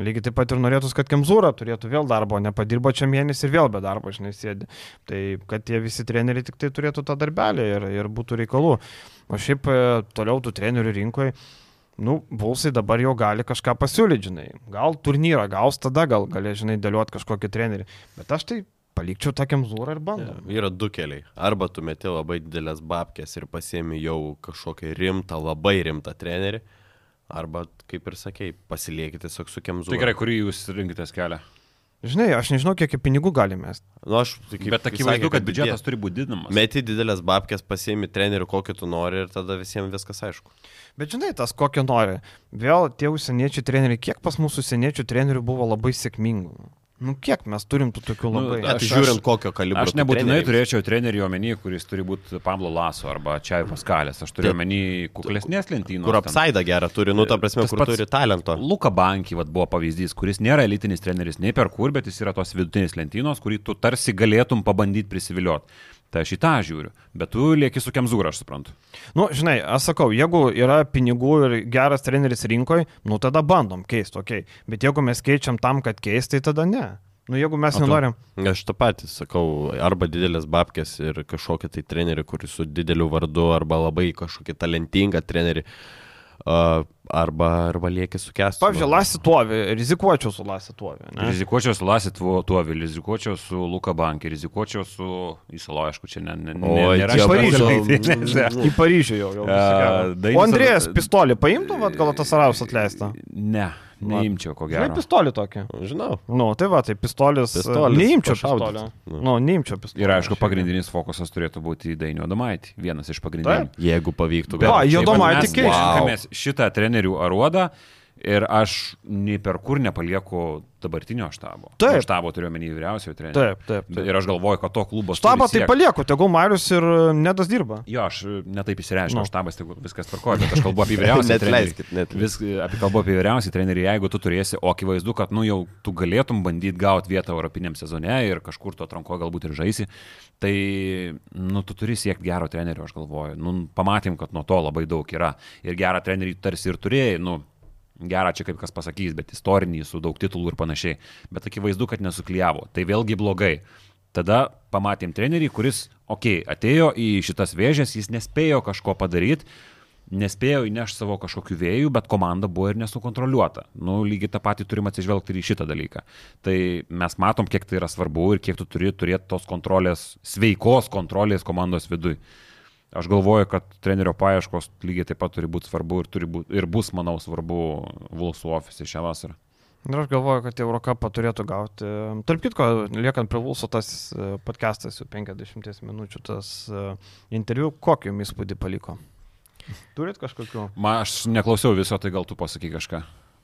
Lygiai taip pat ir norėtus, kad Kemzūra turėtų vėl darbo, nepadirbo čia mėnesį ir vėl be darbo, žinai, sėdi. Tai kad tie visi treneriai tik tai turėtų tą darbelį ir, ir būtų reikalų. O šiaip e, toliau tų trenerių rinkoje. Nu, Bulsai dabar jau gali kažką pasiūlyti, žinai. Gal turnyrą gaus, tada gal gali, žinai, dėlioti kažkokį trenerį. Bet aš tai palikčiau tokiam zūrą ir bandom. Ja, yra du keliai. Arba tu meti labai didelės babkės ir pasiemi jau kažkokį rimtą, labai rimtą trenerį. Arba, kaip ir sakei, pasiliekite tiesiog su kemzu. Tai gerai, kurį jūs rinkitės kelią? Žinai, aš nežinau, kiek pinigų galime. Nu, aš, tai kaip Bet akivaizdu, sakė, kad biudžetas turi būti didinamas. Meti didelės babkės, pasiemi trenerių, kokį tu nori ir tada visiems viskas aišku. Bet žinai, tas kokio nori. Vėl tie užsieniečių treneriai, kiek pas mūsų užsieniečių trenerių buvo labai sėkmingų. Nu, kiek mes turim tų tokių Nu, labai... Bet Aš- žiūrint, kokio kalibro. Aš nebūtinai treneriai. turėčiau trenerių omeny, kuris turi būti Pablo Laso arba Čiai Paskalės. Aš turiu omeny kuklesnės lentynos. Kur ten. apsaidą gerą turi, nu, ta prasme, kur turi talento. Luka Banki vat, buvo pavyzdys, kuris nėra elitinis treneris nei per kur, bet jis yra tos vidutinės lentynos, kurį tu tarsi galėtum pabandyti prisivilioti. Tai aš į tą žiūriu. Bet tu lieki su Kemzūra, aš suprantu. Nu, žinai, aš sakau, jeigu yra pinigų ir geras treneris rinkoje, nu tada bandom keisti, okei. Okay. Bet jeigu mes keičiam tam, kad keisti, tai tada ne. Nu, jeigu mes nenorim. Aš tą patį sakau, arba didelės babkės ir kažkokį tai trenerį, kuris su dideliu vardu, arba labai kažkokį talentingą trenerį, uh, arba, arba lieki su kestu. Pavyzdžiui, Lasi Tuovi, rizikuočiau su Lasi Tuovi. ne? Rizikuočiau su Lasit Tuovi, rizikuočiau su Luka Banki, rizikuočiau su Įsalo, aišku, čia ne, ne, ne, Oi, nėra čia. Paryžiaus. Į Paryžių jau. jau Dainius- o Andrėjas pistolį paimtų, vad gal tas Araus atleista? Ne, neimčiau, ko Žinai, gero. pistolį tokį. Žinau. Nu, tai va, tai pistolis. Pistolis, Neimčiau pašaudyt. pistolio. Nu. Nu, neimčiau pistolio. Ir aišku, pagrindinis fokusas turėtų būti į Dainio Domaitį. Vienas iš pagrindinių. Jeigu pavyktų. Gal. Va, jo Domaitį mes keičia. renkamės Šitą trenerių aruodą ir aš nei per kur nepalieku dabartinio štabo. Taip. Nu, Štabo turiu omeny vyriausiojo trenerio. Taip, taip. Taip. Ir aš galvoju, kad to klubo Štabą tai palieku, tegul Marius ir e, Nedas dirba. Jo, aš netaip įsireiškiau, Nu. no. štabas tai viskas tvarkoja, bet aš kalbu apie vyriausią trenerį. Net. Vis apie kalbu apie vyriausią trenerį, jeigu tu turėsi, o akivaizdu, kad nu jau tu galėtum bandyti gauti vietą Europiniam sezone ir kažkur to atranko galbūt ir žaisi, tai nu tu turi siekti gero trenerio, aš galvoju. Nu, pamatėm, kad nuo to labai daug yra. Ir gerą trenerį tarsi ir turėjai, nu, gerą čia kaip kas pasakys, bet istorinį su daug titulų ir panašiai. Bet akivaizdu, kad nesuklyjavo. Tai vėlgi blogai. Tada pamatėm trenerį, kuris, okei, okay, atėjo į šitas vėžės, jis nespėjo kažko padaryti, nespėjo įnešti savo kažkokių vėjų, bet komanda buvo ir nesukontroliuota. Nu, lygiai tą patį turim atsižvelgti ir į šitą dalyką. Tai mes matom, kiek tai yra svarbu ir kiek tu turi turėti tos kontrolės, sveikos kontrolės komandos viduje. Aš galvoju, kad trenerio paieškos lygiai taip pat turi būti svarbu ir, turi būt, ir bus, manau, svarbu Vulsų ofise šią vasarą. Ir aš galvoju, kad Eurocapą turėtų gauti. Tarp kitko, liekant prie Vulso tas e, podcastas jau 50 minučių, tas e, interviu, kokį jums įspūdį paliko? Turit kažkokiu? Ma, aš neklausiau viso, tai gal tu pasaky kažką.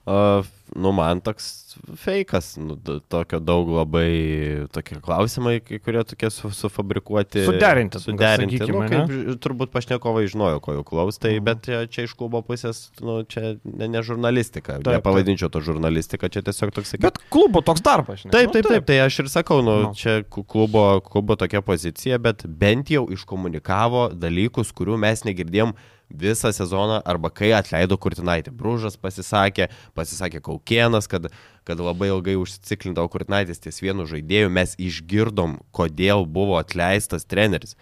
Uh, nu, man toks fejkas, nu, tokio daug labai tokie klausimai, kurie tokie su, sufabrikuoti. Suderinti. Suderinti. Sakykime, nu, kaip, turbūt pašnekovai žinojo, ko jau klaus, tai, mm. bet čia iš klubo pusės, nu, čia ne, ne žurnalistika. Taip, nepavadinčiau to žurnalistika, čia tiesiog toks. Sakyk... Bet klubo toks darbas, žinai. Taip, taip, taip, tai aš ir sakau, nu, no. čia klubo, klubo tokia pozicija, bet bent jau iškomunikavo dalykus, kurių mes negirdėjom visą sezoną arba kai atleido Kurtinaitį. Brūžas pasisakė, pasisakė Kaukienas, kad, kad labai ilgai užsiciklindavo Kurtinaitis ties vienu žaidėju. Mes išgirdom, kodėl buvo atleistas treneris.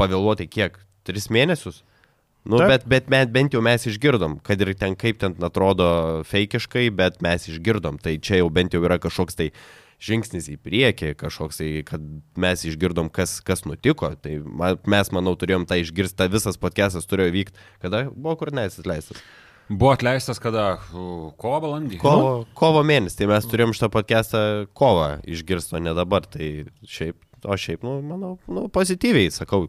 Pavėluoti kiek? Tris mėnesius? Nu, Taip. bet, bet, bet bent jau mes išgirdom, kad ir ten kaip ten atrodo feikiškai, bet mes išgirdom. Tai čia jau bent jau yra kažkoks tai žingsnis į priekį, kažkoks, tai, kad mes išgirdom, kas, kas nutiko. Tai mes, manau, turėjom tą išgirstą, visas podcastas turėjo vykti, kada buvo kur neatleistas. Buvo atleistas kada? Kovo balandį? Kovo, kovo mėnesį, tai mes turėjom šitą podcastą kovą išgirsto, ne dabar. Tai šiaip, o šiaip, nu, manau, nu, pozityviai sakau,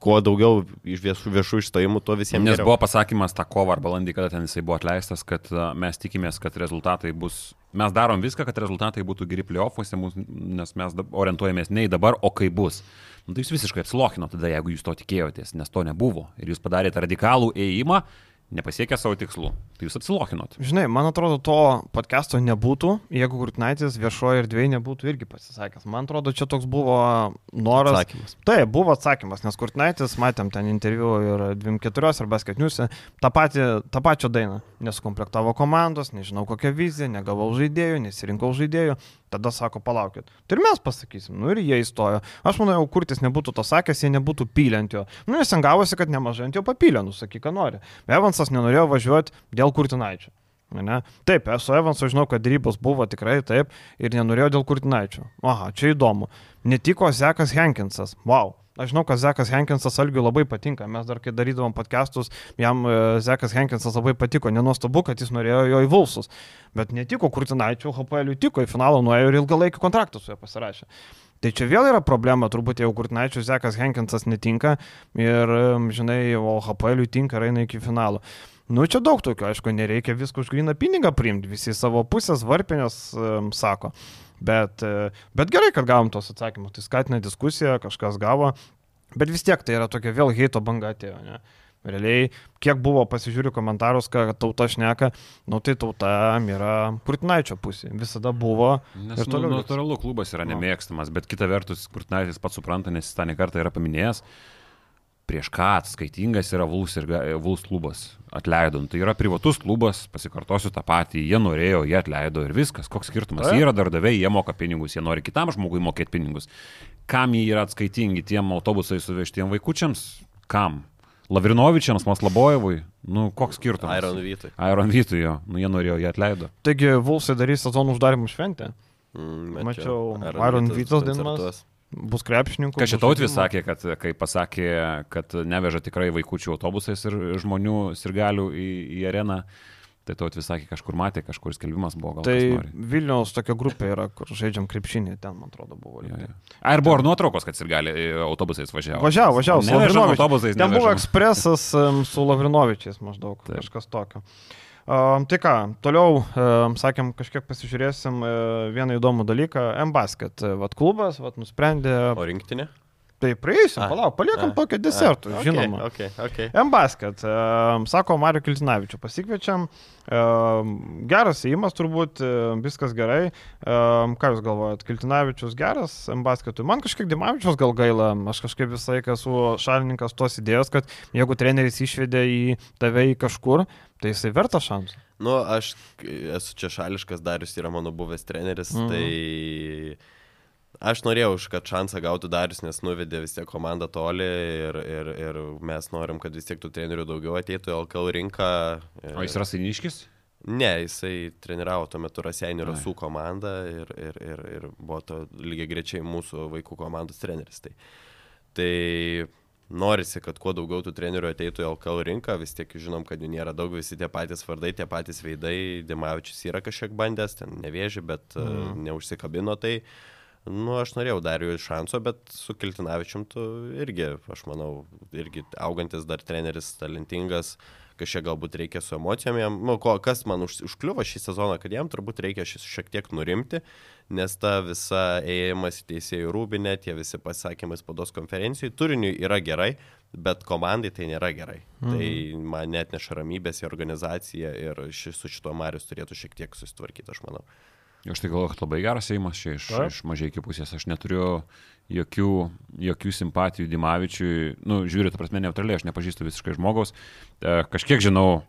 kuo daugiau iš viešų, viešų išstojimų, tuo visiems. Nes geriau. buvo pasakymas tą kovą ar balandį, kada ten jisai buvo atleistas, kad mes tikimės, kad rezultatai bus, mes darom viską, kad rezultatai būtų geri playoffuose, nes mes orientuojamės ne į dabar, o kai bus. Nu, tai jūs visiškai apsilokino tada, jeigu jūs to tikėjotės, nes to nebuvo. Ir jūs padarėte radikalų ėjimą nepasiekė savo tikslų. Tai jūs atsilokinot. Žinai, man atrodo, to podcast'o nebūtų, jeigu Kurtinaitis viešoje erdvėje nebūtų irgi pasisakęs. Man atrodo, čia toks buvo noras. Atsakymas. Taip, buvo atsakymas, nes Kurtinaitis, matėm ten interviu ir 24 ar basketniuose, tą, patį, tą pačią dainą. Nesukomplektavo komandos, nežinau kokią viziją, negavau žaidėjų, nesirinkau žaidėjų. Tada sako, palaukit. Tai ir mes pasakysim, nu ir jie įstojo. Aš manau, jau kurtis nebūtų to sakęs, jie nebūtų pylę ant jo. Nu, nes ten gavosi, kad nemažai ant jo papylė, nusakyk, ką nori. Evansas nenorėjo važiuoti dėl kurtinaičio. Ne? Taip, esu Evansas, žinau, kad rybos buvo tikrai taip ir nenorėjau dėl kurtinaičio. Aha, čia įdomu. Netiko Zekas Henkinsas. Wow. Aš žinau, kad Zekas Henkinsas Algiui labai patinka. Mes dar kai darydavom podcastus, jam e, Zekas Henkinsas labai patiko. Nenuostabu, kad jis norėjo jo į Vulsus. Bet netiko Kurtinaičio, HPL tiko į finalą, nuėjo ir ilgalaikį kontraktą su juo pasirašė. Tai čia vėl yra problema, turbūt jau Kurtinaičio Zekas Henkinsas netinka ir, žinai, o HPL tinka ir eina iki finalo. Nu, čia daug tokių, aišku, nereikia visko už gryną pinigą priimti, visi savo pusės varpinės um, sako. Bet, e, bet gerai, kad gavom tos atsakymus, tai skatina diskusiją, kažkas gavo, bet vis tiek tai yra tokia vėl heito banga atėjo. Ne? Realiai, kiek buvo pasižiūriu komentarus, kad tauta šneka, nu tai tauta yra Kurtinaičio pusė. Visada buvo. Nes ir toliau. Nu, natūralu, klubas yra nu. nemėgstamas, bet kita vertus, Kurtinaitis pats supranta, nes jis tą nekartą yra paminėjęs, prieš ką atskaitingas yra Vuls ir Vuls klubas. Atleido. Nu, tai yra privatus klubas, pasikartosiu tą patį, jie norėjo, jie atleido ir viskas. Koks skirtumas? Jie yra darbdaviai, jie moka pinigus, jie nori kitam žmogui mokėti pinigus. Kam jie yra atskaitingi tiem autobusai suvežtiem vaikučiams? Kam? Lavrinovičiams, Maslabojevui, nu koks skirtumas? Iron Vytui. Iron Vytui jo, nu jie norėjo, jie atleido. Taigi Vulsai darys sezono uždarimų šventę. Mm, mačiau, Iron Vytos dainuos bus krepšininkų. Kažitautis sakė, kad kai pasakė, kad neveža tikrai vaikųčių autobusais ir žmonių sirgalių į, į areną, tai tautis sakė, kažkur matė, kažkur skelbimas buvo. Tai Vilniaus tokia grupė yra, kur žaidžiam krepšinį, ten, man atrodo, buvo. Ja, ja. Ar buvo ir nuotraukos, kad sirgali autobusais važiavo? Važiavo, važiavo, su Lavrinovičiais. Ten buvo ekspresas um, su Lavrinovičiais maždaug, Taip. kažkas tokio. Um, tai ką, toliau, sakėm, kažkiek pasižiūrėsim uh, vieną įdomų dalyką. M-Basket, vat klubas, vat nusprendė. O rinktinė? Tai praeisim, A, palauk, paliekam a, tokio desertų, A, žinoma. Okay, okay. M-Basket, um, sako Mario Kiltinavičių, pasikviečiam. Um, geras įimas turbūt, viskas gerai. Um, ką Jūs galvojat, Kiltinavičius geras M-Basketui? Man kažkiek Dimavičius gal gaila, aš kažkaip visą laiką esu šalininkas tos idėjos, kad jeigu treneris išvedė į tave į kažkur, tai jisai verta šansų. Nu, aš esu čia šališkas, Darius yra mano buvęs treneris, Mhm. tai aš norėjau, kad šansą gautų Darius, nes nuvedė vis tiek komandą toli ir, ir, ir mes norim, kad vis tiek tų trenerių daugiau ateitų į LKL rinką. O jis yra Sainiškis? Ne, jisai treniravo tuo metu Raseinių. Rasų komandą ir, ir, ir, ir buvo to lygiai grečiai mūsų vaikų komandos treneris. Tai, tai norisi, kad kuo daugiau tų trenerių ateitų į LKL rinką, vis tiek žinom, kad jų nėra daug, visi tie patys vardai, tie patys veidai, Dimavičius yra kažkiek bandęs, ten nevėži, bet mm. uh, neužsikabino tai. Nu, aš norėjau dar jų šanso, bet su Kiltinavičium tu irgi, aš manau, irgi augantis dar treneris, talentingas, kažkiek galbūt reikia su emocijom jam, nu, ko, kas man už, užkliuvo šį sezoną, kad jam turbūt reikia šis šiek tiek nurimti, nes ta visa ėjimas į teisėjų rūbinę, tie visi pasakymai spaudos konferencijai, turiniui yra gerai, bet komandai tai nėra gerai. Mhm. Tai man net neša ramybės į organizaciją ir ši, su šituo Marius turėtų šiek tiek susitvarkyti, aš manau. Aš tai galvoju, kad labai geras įimas čia iš, Taip. iš mažai iki pusės. Aš neturiu jokių, jokių simpatijų Dimavičiui. Nu, žiūriu, ta prasme, neutraliai, aš nepažįstu visiškai žmogaus. E, kažkiek žinau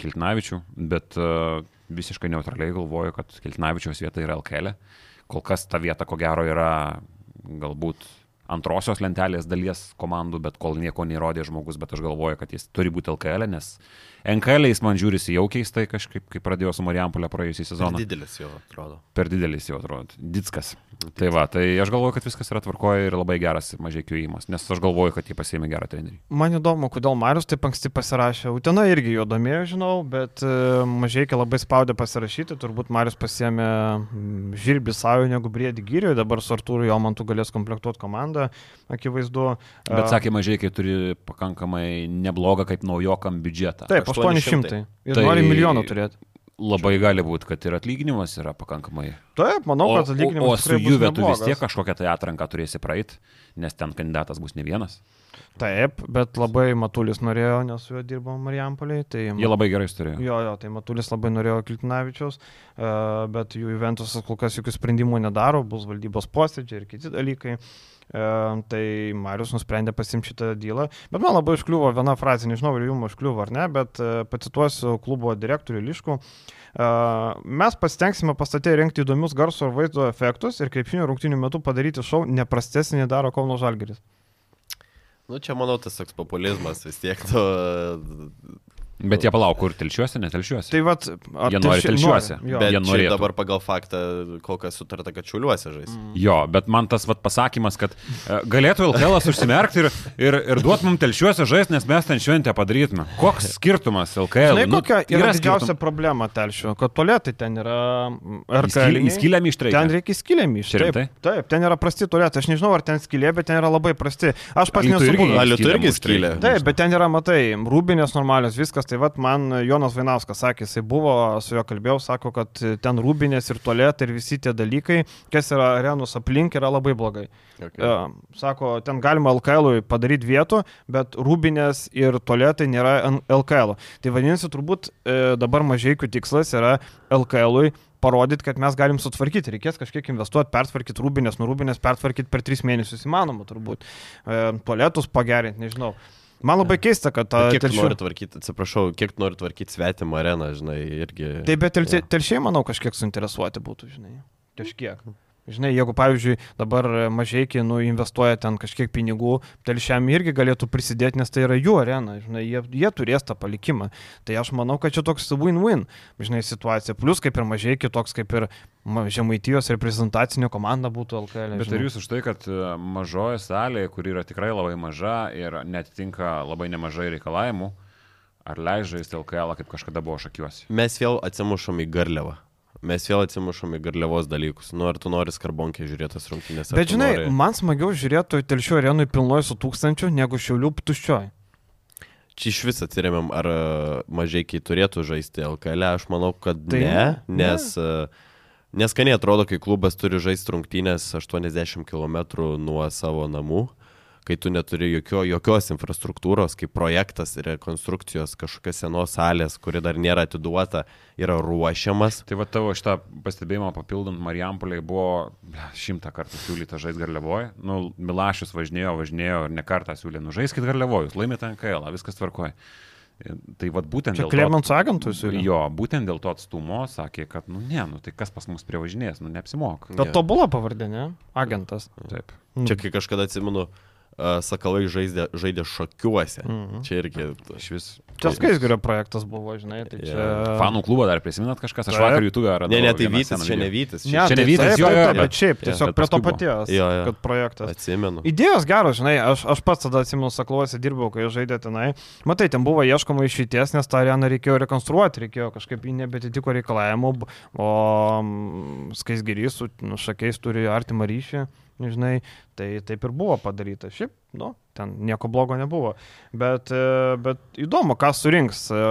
Kiltinavičių, bet e, visiškai neutraliai galvoju, kad Kiltinavičiaus vieta yra LKL. Kol kas ta vieta, ko gero, yra galbūt antrosios lentelės dalies komandų, bet kol nieko neįrodė žmogus, bet aš galvoju, kad jis turi būti LKL, nes NKL jis man žiūrisi jau keistai kažkaip, kai pradėjo su Marijampolė praėjusį Per sezoną. didelis jau atrodo. Per didelis jau atrodo. Ditskas. Tai va, tai aš galvoju, kad viskas yra tvarkoje ir labai geras mažai kiuimas, nes aš galvoju, kad jie pasėmė gerą trenerį. Man įdomu, kodėl Marius taip anksti pasirašė. Utena irgi jo domėjo, žinau, bet mažai labai spaudė pasirašyti. Turbūt Marius pasėmė žirbi savo negu briedį gyriui. Dabar su Artūru Jomantu galės komplektuoti komandą, akivaizdu. Bet sakė mažai, kai turi pakankamai neblogą kaip naujokam biudžetą. Taip, 800. 800. Ir Tai- nori milijoną turėti. Labai gali būti, kad ir atlyginimas yra pakankamai. Taip, manau, kad o, atlyginimas. o su tikrai bus Juve tu vis tiek kažkokią tai atranką turėsi praeit, nes ten kandidatas bus ne vienas. Taip, bet labai Matulis norėjo, nes su juo dirbo Marijampoliai. Tai... Jie labai gerai turėjo. Jo, jo, tai Matulis labai norėjo Kiltinavičiaus, e, bet jų Juventusas kol kas jokių sprendimų nedaro, bus valdybos posėdžiai ir kiti dalykai. E, Tai Marius nusprendė pasimti šitą dylą. Bet man labai užkliuvo viena frazė, nežinau, ar jums užkliuvo ar ne, bet e, pacituosiu klubo direktorių Liškų. E, Mes pasitengsime pastatė rengti įdomius garso ir vaizdo efektus ir krepšinio rungtinių metų padaryti šau neprastesnį daro Kauno Žalgeris. Nu, čia manau tas toks populizmas vis tiek. Tu, Bet jie palauk, kur telšiuosi, netelšiuosi. Tai vad, Jie nori telšiuose. Jo. bet jie norėtų. dabar pagal faktą kol kas sutarta, kad šiuliuosi žais. Mm. Jo, bet man tas vat, pasakymas, kad e, galėtų LKL užsimerkti ir, ir, ir duot mums telšiuose žaisti, nes mes ten šventę padarytume. Koks skirtumas LKL? Žinai, kokia yra didžiausia skirtum- problema telšių, kad tualetai ten yra Įskylė- Įskylėm iš Ten treikio. reikia skiliami iš. Čia Taip, taip, ten yra prasti tualetai. Aš nežinau, ar ten skylė, bet ten yra labai prasti. Aš pats nesu skylė irgi treikio. Taip, bet ten yra, matai, rūbinės normalios, viskas. Tai vad man Jonas Vainauskas sakė, jisai buvo, su juo kalbėjau, sako, kad ten rūbinės ir tualetai ir visi tie dalykai, kas yra arenos aplink, yra labai blogai. Okay. Ja, sako, ten galima LKL padaryti vietų, bet rūbinės ir tualetai nėra LKL. Tai vadinasi, turbūt e, dabar mažiekių tikslas yra LKL parodyti, kad mes galim sutvarkyti. Reikės kažkiek investuoti, pertvarkyti rūbinės, nu rūbinės pertvarkyti per tris mėnesius įmanoma turbūt. E, tualetus pagerinti, nežinau. Man labai keista, kad ta... Bet Kiek telšių- nori tvarkyti, atsiprašau, kiek nori tvarkyti svetimą areną, žinai, irgi. Taip, bet telšiai, Jo. telšiai, manau, kažkiek suinteresuoti būtų, žinai. Kažkiek. Žinai, jeigu, pavyzdžiui, dabar mažiekiai nu, investuoja ten kažkiek pinigų, telšiam irgi galėtų prisidėti, nes tai yra jų arena, žinai, jie, jie turės tą palikimą. Tai aš manau, kad čia toks win-win, žinai, situacija. Plus, kaip ir mažiekiai, toks kaip ir ma- žemaitijos reprezentacinė komanda būtų LKL. Bet ar jūs už tai, kad e, mažoje salėje, kur yra tikrai labai maža ir netitinka labai nemažai reikalavimų, ar leidžia žaisti LKL, kaip kažkada buvo šakiuosi? Mes vėl atsimušom į garliavą. Mes vėl atsimušom į garliavos dalykus. Nu, ar tu nori skarbonkė žiūrėtas rungtynės? Bet žinai, nori- man smagiau žiūrėti telšių arenui pilnoj su tūkstančiu, negu šiaulių tuščioj. Čia iš vis atsiriamėm, ar e, mažiekiai turėtų žaisti LKL, aš manau, kad Tai ne, ne. nes e, neskaniai atrodo, kai klubas turi žaisti rungtynės 80 km nuo savo namų. Kai tu neturi jokio, jokios infrastruktūros, kaip projektas rekonstrukcijos kažkokios senos salės, kuri dar nėra atiduota, yra ruošiamas. Tai va tavo šitą pastebėjimą papildant Marijampoliai buvo šimtą kartų siūlyta žaisti Garliavoje. Nu, Milašius važinėjo, važinėjo ir ne kartą siūlė, nu žaiskit Garliavojus, laimėte NKL, viskas tvarkoja. Tai vad būtent Čia dėl to- Klemens agentų siūlė. Jo, būtent dėl to atstumo sakė, kad, nu ne, nu tai kas pas mus prievažinės, nu neapsimoka. Bet tobula pavardė, ne? Agentas. Taip. Čia kai kažkada atsimenu, uh, sakalai žaidė, žaidė šokiuose. Mhm. Čia irgi. Iš vis. Čia skaisgirio projektas buvo, žinai, tai čia... Fanų klubą dar prisiminat kažkas, aš vakar YouTube radau. Ne, ne, tai Vytis, čia ne Vytis. Ne, Čia, čia tai ne Vytis, jo, jo, bet- šiaip, tiesiog prie to paties, Jo, jo. kad projektas. atsimenu. Idėjos geros, žinai, aš, aš pats tada atsimenu, sakluosi, dirbau, kai žaidė tenai. Matai, ten buvo ieškoma išeities, nes tą areną reikėjo rekonstruoti, reikėjo kažkaip ji nebetitiko reikalavimų, o skaisgirys su nu, šakiais turi artimą ryšį, žinai, tai taip ir buvo padaryta. Šiaip, nu, ten nieko blogo nebuvo. Bet, e, bet įdomu, ką surinks e,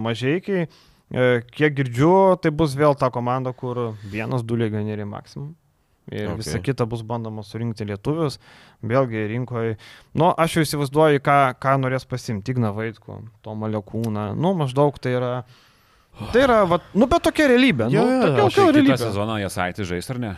mažiekiai. E, Kiek girdžiu, tai bus vėl ta komanda, kur vienas, du legionieriai maksimum. Ir okay. Visa kita bus bandoma surinkti lietuvius. Vėlgi rinkoje. Nu, aš jau įsivaizduoju, ką, ką norės pasimti. Igna Vaitkų, Tomą Lekūną. Nu, maždaug tai yra. Tai yra, va, nu, bet tokia realybė. Jo, nu, jo, tokia, aš Tai tokia realybė. sezoną jie saitį žais ar ne?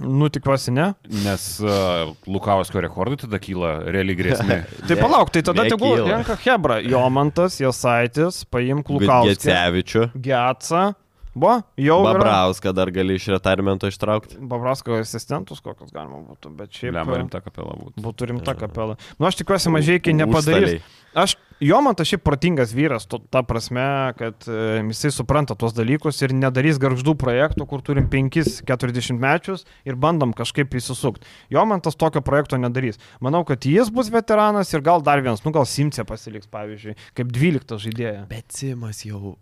Nu, tikiuosi, ne. Nes uh, Lukauskio rekordui tada kyla reali grėsmė. Tai palauk, tai tada tegul renka Hebra. Jomantas, Jasaitis, paimk Lukauską. Gecevičių. Getsa. Buvo, jau. Babrauską dar gali iš retiremento ištraukti. Babrasko asistentus kokius galima būtų, bet šiaip. Lemba rimta kapela būtų. Būtų rimta kapela. Nu, aš tikiuosi, mažai iki nepadarys. Aš, jo man tas šiaip protingas vyras, to, ta prasme, kad e, jisai supranta tuos dalykus ir nedarys garždų projektų, kur turim 5-40 mečius ir bandom kažkaip įsisukti. Jo man tas tokio projekto nedarys. Manau, kad jis bus veteranas ir gal dar vienas, nu gal Simcija pasiliks, pavyzdžiui, kaip 12 žaidėjas. Bet Simas jau,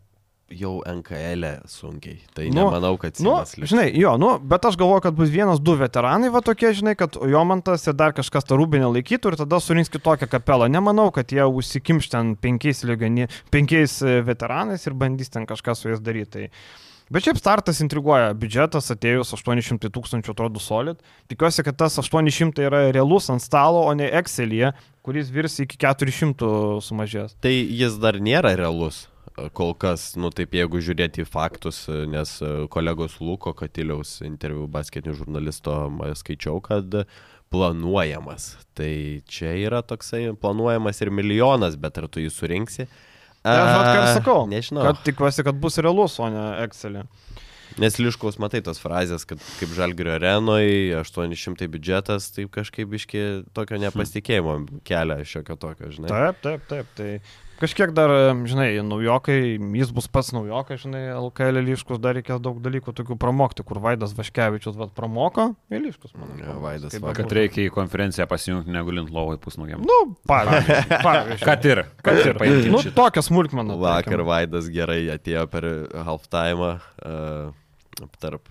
jau NKL -e sunkiai. Tai Nu, nemanau, kad Nu, Simas liks. žinai, jo, nu, bet aš galvoju, kad bus vienas, du veteranai, va tokie, žinai, kad Jomantas ir dar kažkas tą rūbinę laikytų ir tada surinks kitokią kapelą. Nemanau, kad jie užsikimš ten penkiais, legioni, penkiais e, veteranais ir bandys ten kažką su jais daryti. Tai... Bet šiaip startas intriguoja. Biudžetas atėjus 800 tūkstančių atrodo solid. Tikiuosi, kad tas 800 yra realus ant stalo, o ne Excel'yje, kuris virs iki 400 sumažės. Tai jis dar nėra realus. Kol kas, nu taip, jeigu žiūrėti į faktus, nes e, kolegos Luko Katiliaus interviu basketinių žurnalisto skaičiau, kad planuojamas. Tai čia yra toksai planuojamas ir milijonas, bet ar tu jį surinksi? Tai aš ką ir sakau. Nežinau. Kad tikiuosi, kad bus realus, o ne Excel'e. Nes liškaus matai tos frazės, kad kaip Žalgirio arenoje 800 biudžetas, taip kažkaip iški tokio nepasitikėjimo kelia šiokio tokio, žinai. Taip, taip, taip. Tai kažkiek dar, žinai, naujokai, jis bus pats naujokas, žinai, LKL lyškus, dar reikės daug dalykų tokių pramokti, kur Vaidas Vaškevičius vad pramoko, lyškus, manau. Jo, Vaidas vakar. Kad reikia į konferenciją pasijungti negulint lovai pusnugiam. Nu, pavyzdžiui. pavyzdžiui. Kad ir. Kad ir. Paimkim Nu, šitą. tokia smulkmena. Vakar Vaidas gerai atėjo per halftime uh, tarp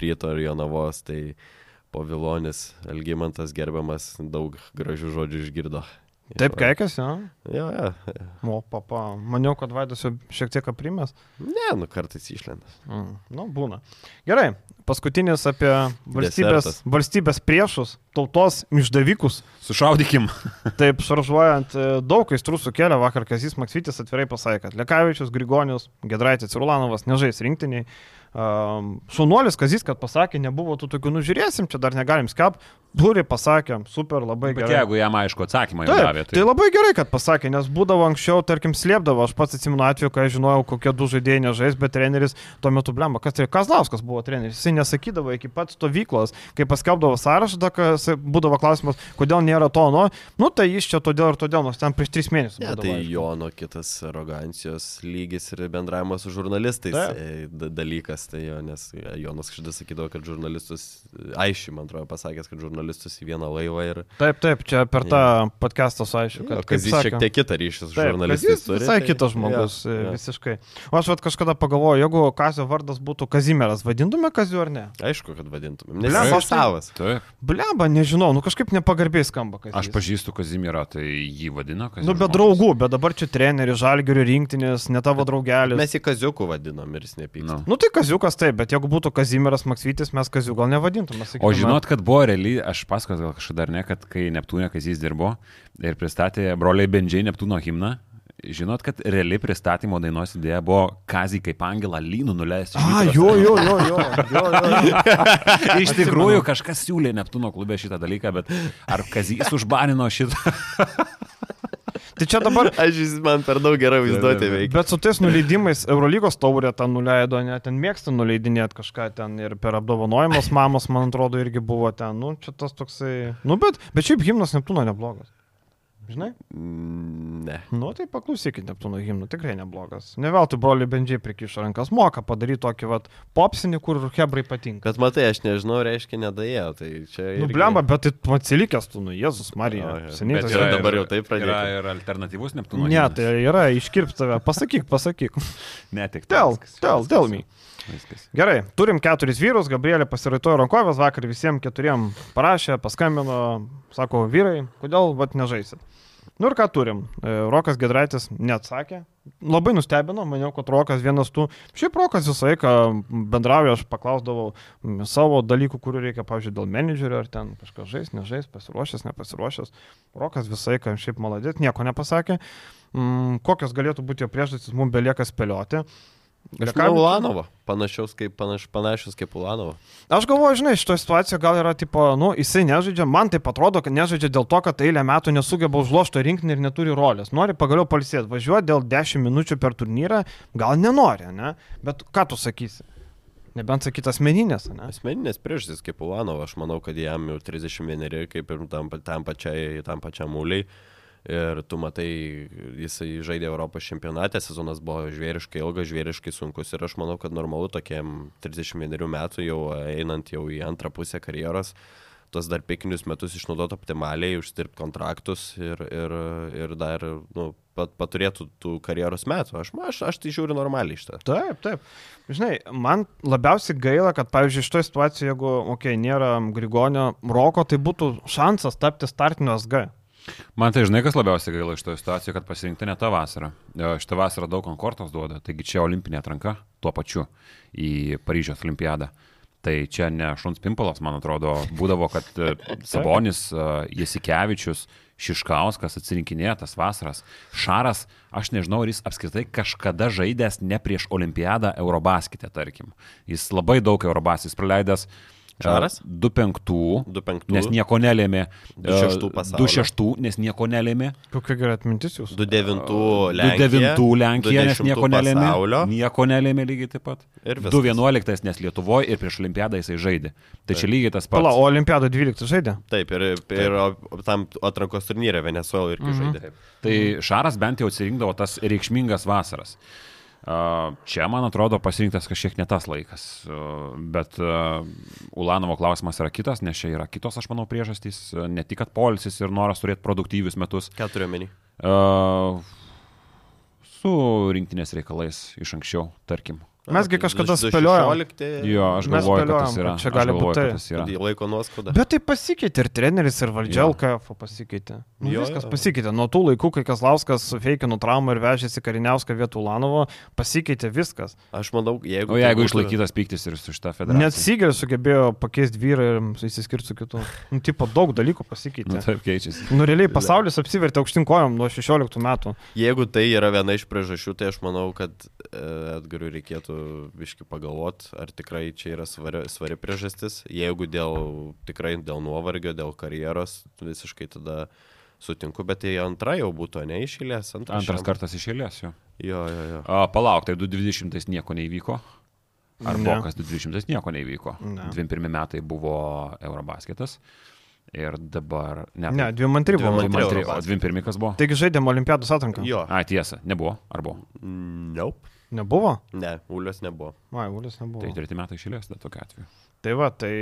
ryto ir Jonavos, tai po Vilonis Elgimantas gerbiamas daug gražių žodžių išgirdo. Taip, keikas, jo. Jo, jo. O, papa, maniau, kad Vaidas jau šiek tiek aprimęs. Ne, nu kartais išlenda. Mm. Nu, būna. Gerai, paskutinis apie valstybės, Desertas. valstybės priešus, tautos išdavikus. Sušaudykim. Taip, šaržuojant, e, daug aistrų sukėlė vakar Kazis Maksvitis atvirai pasakė, kad Lekavičius, Grigonius, Gedraitis ir Ulanovas nežais rinktiniai. Um, Šunuolis Kazis, kad pasakė, nebuvo tų tokių, nužiūrėsim, čia dar negalim skap. Blūri pasakė, super, labai Bet gerai. jeigu jam aišku atsakymą jau Taip, davė, tai... tai labai gerai, kad pasakė, nes būdavo anksčiau, tarkim, slėpdavo, aš pats atsimenu atveju, kai žinojau, kokie du žaidėjai nežais, bet treneris tuo metu blemba, kas tai Kazlauskas buvo treneris, jisai nesakydavo iki pat stovyklos, kai paskelbdavo sąrašą, tada kas būdavo klausimas, kodėl nėra to, nu, nu tai jis čia todėl ir todėl, nors ten prieš tris mėnesius. Ne, būdavo, tai aišku. Jono kitas arogancijos lygis ir bendravimas su žurnalistais e, da- dalykas, tai jo, nes Jonas kažkada sakydavo, kad žurnalistus, aiškiai, man atrodo, pasakęs, kad žurnalistus į vieną laivą ir Taip, taip, čia per tą podcastą aišku, kad kas jis šiek tiek kitą ryšį su Taip, žurnalistais Kazys turi. Visai tai- kitas žmogus, jo, jo. visiškai. O aš vat kažkada pagalvojau, jeigu Kazio vardas būtų Kazimieras, vadintume Kaziu ar ne? Aišku, kad Blemba, jis aš savas. Bleba, nežinau, nu kažkaip nepagarbiai skamba Kazis. Aš pažįstu Kazimirą, tai jį vadina Kazimierą. Nu, be draugų, bet dabar čia treneris, žalgerio rinktinės, ne tavo draugelis. Mes jį kaziukų vadinam ir jis nepyksta. Nu. Nu tai Kaziukas, taip, bet jeigu būtų Kazimiras Maksvytis, mes Kaziu gal nevadintume. O žinot, kad buvo realiai, aš pasakos gal kažkada dar ne, kad kai Neptūnė Kazys dirbo ir pristatė broliai Bendžiai Neptūno himną, žinot, kad realiai pristatymo dainos idėja buvo Kazį kaip angelą lynų nuleisti. A, Vyturos. jo, jo, jo, jo. jo, jo. Iš tikrųjų, kažkas siūlė Neptūno klube šitą dalyką, bet ar Kazys užbanino šitą? Tai čia dabar, Aš jis man per daug gerai vaizduoti veikia. bet su tais nuleidimais Eurolygos taurė ten nuleido, ne, ten mėgsta nuleidinėti kažką ten ir per apdovanojimus mamos, man atrodo, irgi buvo ten, nu, čia tas toksai, nu, bet, bet šiaip himnas Neptūno neblogas. Žinai? Mm, Ne. Nu, tai paklausykit Neptūno himnų, tikrai neblogas. Ne veltui broliai bendžiai prikišo rankas, moka padaryti tokį, vat, popsinį, kur hebrai patinka. Bet matai, aš nežinau, reiškia nedėjo. Tai čia... Nu, irgi- blemba, bet tai atsilikęs tu, nu, Jėzus Marija. Jo. Seniai Bet tas yra dabar jau taip pradėta. Yra ir alternatyvus Neptūno. Ne, himnas. tai yra, iškirp tave. Pasakyk, pasakyk. Ne, tik Tel, viskas, tel, viskas, tell me. Viskas. Gerai, turim keturis vyrus, Gabrielė pasiraitojo rankovės, vakar visiems keturiem parašė, paskambino, sako, vyrai, kodėl vat nežaisit. Nu ir ką turim? E, Rokas Gedraitis neatsakė. Labai nustebino, maniau, kad Rokas vienas tų. Šiaip Rokas visą laiką bendrauja, aš paklausdavau savo dalykų, kurių reikia, pavyzdžiui, dėl menedžerio, ar ten kažkas žais, nežais, pasiruošęs, nepasiruošęs. Rokas visą laiką šiaip maladėt, nieko nepasakė. Mm, Kokios galėtų būti jo priežastys, mums belieka spėlioti. Manau, Ulanovo. Panašiaus kaip, panaš, panašius kaip Ulanovo. Aš galvoju, žinai, šitoje situacijoje gal yra, tipo, nu, jisai nežaidžia, man tai atrodo, kad nežaidžia dėl to, kad eilę metų nesugeba užlošto rinkti ir neturi rolės. Nori pagaliau palisėti, važiuoti dėl 10 minučių per turnyrą, gal nenori, ne? Bet ką tu sakysi? Nebent sakyt asmeninės, ne? Asmeninės priežastys kaip Ulanovo, aš manau, kad jam jau 31 kaip ir tam, tam, pačiai, tam pačiam mūliai. Ir tu matai, jisai žaidė Europos čempionate, sezonas buvo žvėriškai ilgas, žvėriškai sunkus ir aš manau, kad normalu tokiam 31 metų jau einant jau į antrą pusę karjeros, tos dar pikinius metus išnaudoti optimaliai, uždirbti kontraktus ir, ir, ir dar nu, pat, paturėtų tų karjeros metų. Aš, aš, aš tai žiūriu normaliai iš to. Taip, taip. Žinai, man labiausiai gaila, kad, pavyzdžiui, šitoje situacijoje, jeigu, okei, okay, nėra Grigonio Roko, tai būtų šansas tapti startinio SG. Man tai žinai, kas labiausiai gaila iš to situacijos, kad pasirinkta ne ta vasara. E, Šitą vasarą daug ant kortos duoda, taigi čia olimpinė atranka tuo pačiu į Paryžiaus olimpiadą. Tai čia ne šuns pimpalas, man atrodo, būdavo, kad e, Sabonis, e, Jasikevičius, Šiškauskas atsirinkinėja tas vasaras. Šaras, aš nežinau, ar jis apskritai kažkada žaidęs ne prieš olimpiadą Eurobaskite, tarkim. Jis labai daug Eurobaskis praleidęs. Šaras? 2-5, 2-5. nes nieko nelėmė. 2-6 pasaulio. 2-6, nes nieko nelėmė. Kokia gera atmintis jūsų? 2-9 Lenkija. 2-9 Lenkija, nes 2-10 nieko nelėmė. pasaulio. Nieko nelėmė lygiai taip pat. Ir viskas. 2-11, nes Lietuvoje ir prieš Olimpiadą jisai žaidė. Tai čia lygiai tas pats. Pala, o Olimpiado 12 žaidė? Taip, ir, ir tam atrankos turnyre Venezuela irgi Mhm. žaidė. Tai Šaras bent jau atsirinkdavo tas reikšmingas vasaras. Čia, man atrodo, pasirinktas kažkiek ne tas laikas. Bet Ulanovo klausimas yra kitas, nes čia yra kitos, aš manau, priežastys. Ne tik, kad polisis ir noras turėti produktyvius metus. Ką turiu menį? Su rinktinės reikalais iš anksčiau, tarkim. Mesgi kažkada spėliojom. Jo, aš galvoju, kad tas spėliojom, yra. kad čia gali galvoju, būt kad tai. Laiko nuoskauda. Bet tai pasikeitė ir treneris, ir valdžia. LKF pasikeitė. Nu, Jo, viskas jo. pasikeitė. Nuo tų laikų, kai Kaslauskas sufeikino traumą ir vežėsi Kariniauską vietą Ulanovo, pasikeitė viskas. Aš manau, jeigu... O tai jeigu būtų- išlaikytas pyktis ir su šitą federaciją. Net Sigeris sugebėjo pakeisti vyrą ir įsiskirti su kitu. Nu, tipo, daug dalykų Nu, pasikeitė. taip keičiasi. Nu, realiai pasaulis apsivertė aukštinkojom nuo 16 metų. Jeigu tai yra viena iš priežasčių, tai aš manau, kad e, Edgarui reikėtų viški pagalvoti, ar tikrai čia yra svari, svari priežastis. Jeigu dėl, tikrai dėl nuovargio, dėl karjeros, visiškai tada sutinku, bet tai antra jau būtų, ne išėlės. Antras šiam. kartas išėlės jo. Jo, jo, jo. A, palauk, tai 2020 nieko neįvyko. Ar Ne. buvo kas 2020 nieko neįvyko. Ne. 21 metai buvo Eurobasketas. Ir dabar... Ne, Ne, dviem antri buvo. Dviem Dvim antri antri, o 21 kas buvo? Taigi žaidėm Olimpiados atranką. Jo. A, tiesa, nebuvo. Ar buvo? Mm, Nope. Nebuvo? Ne, Ulios nebuvo. Ai, Ulis nebuvo. Tai treti metai išėlės, bet tokiu atveju. Tai va, tai,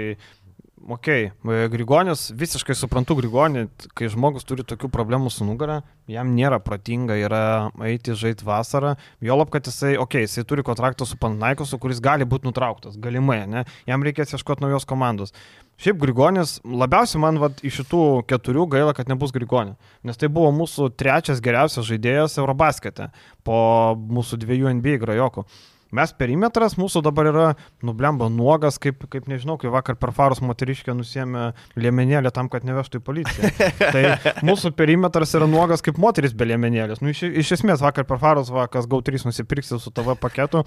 okei, okay. Grigonis, visiškai suprantu Grigonį, kai žmogus turi tokių problemų su nugara, jam nėra protinga yra eiti žaisti vasarą, jolab, kad jisai, okay, jisai turi kontraktą su Panaikosu, kuris gali būti nutrauktas, galimai, ne, jam reikės ieškoti naujos komandos. Šiaip Grigonis, labiausiai man vat, iš šitų keturių gaila, kad nebus Grigonė, nes tai buvo mūsų trečias geriausias žaidėjas Eurobaskete po mūsų dviejų NBA grajokų. Mes perimetras mūsų dabar yra, nublemba nuogas, kaip, kaip nežinau, kai vakar per farus moteriškė nusėmė liemenėlę tam, kad nevežtų į policiją. tai mūsų perimetras yra nuogas kaip moteris be liemenėlės. Nu, iš, iš esmės vakar per farus, vakas GAU3 nusipirksi su TV paketu.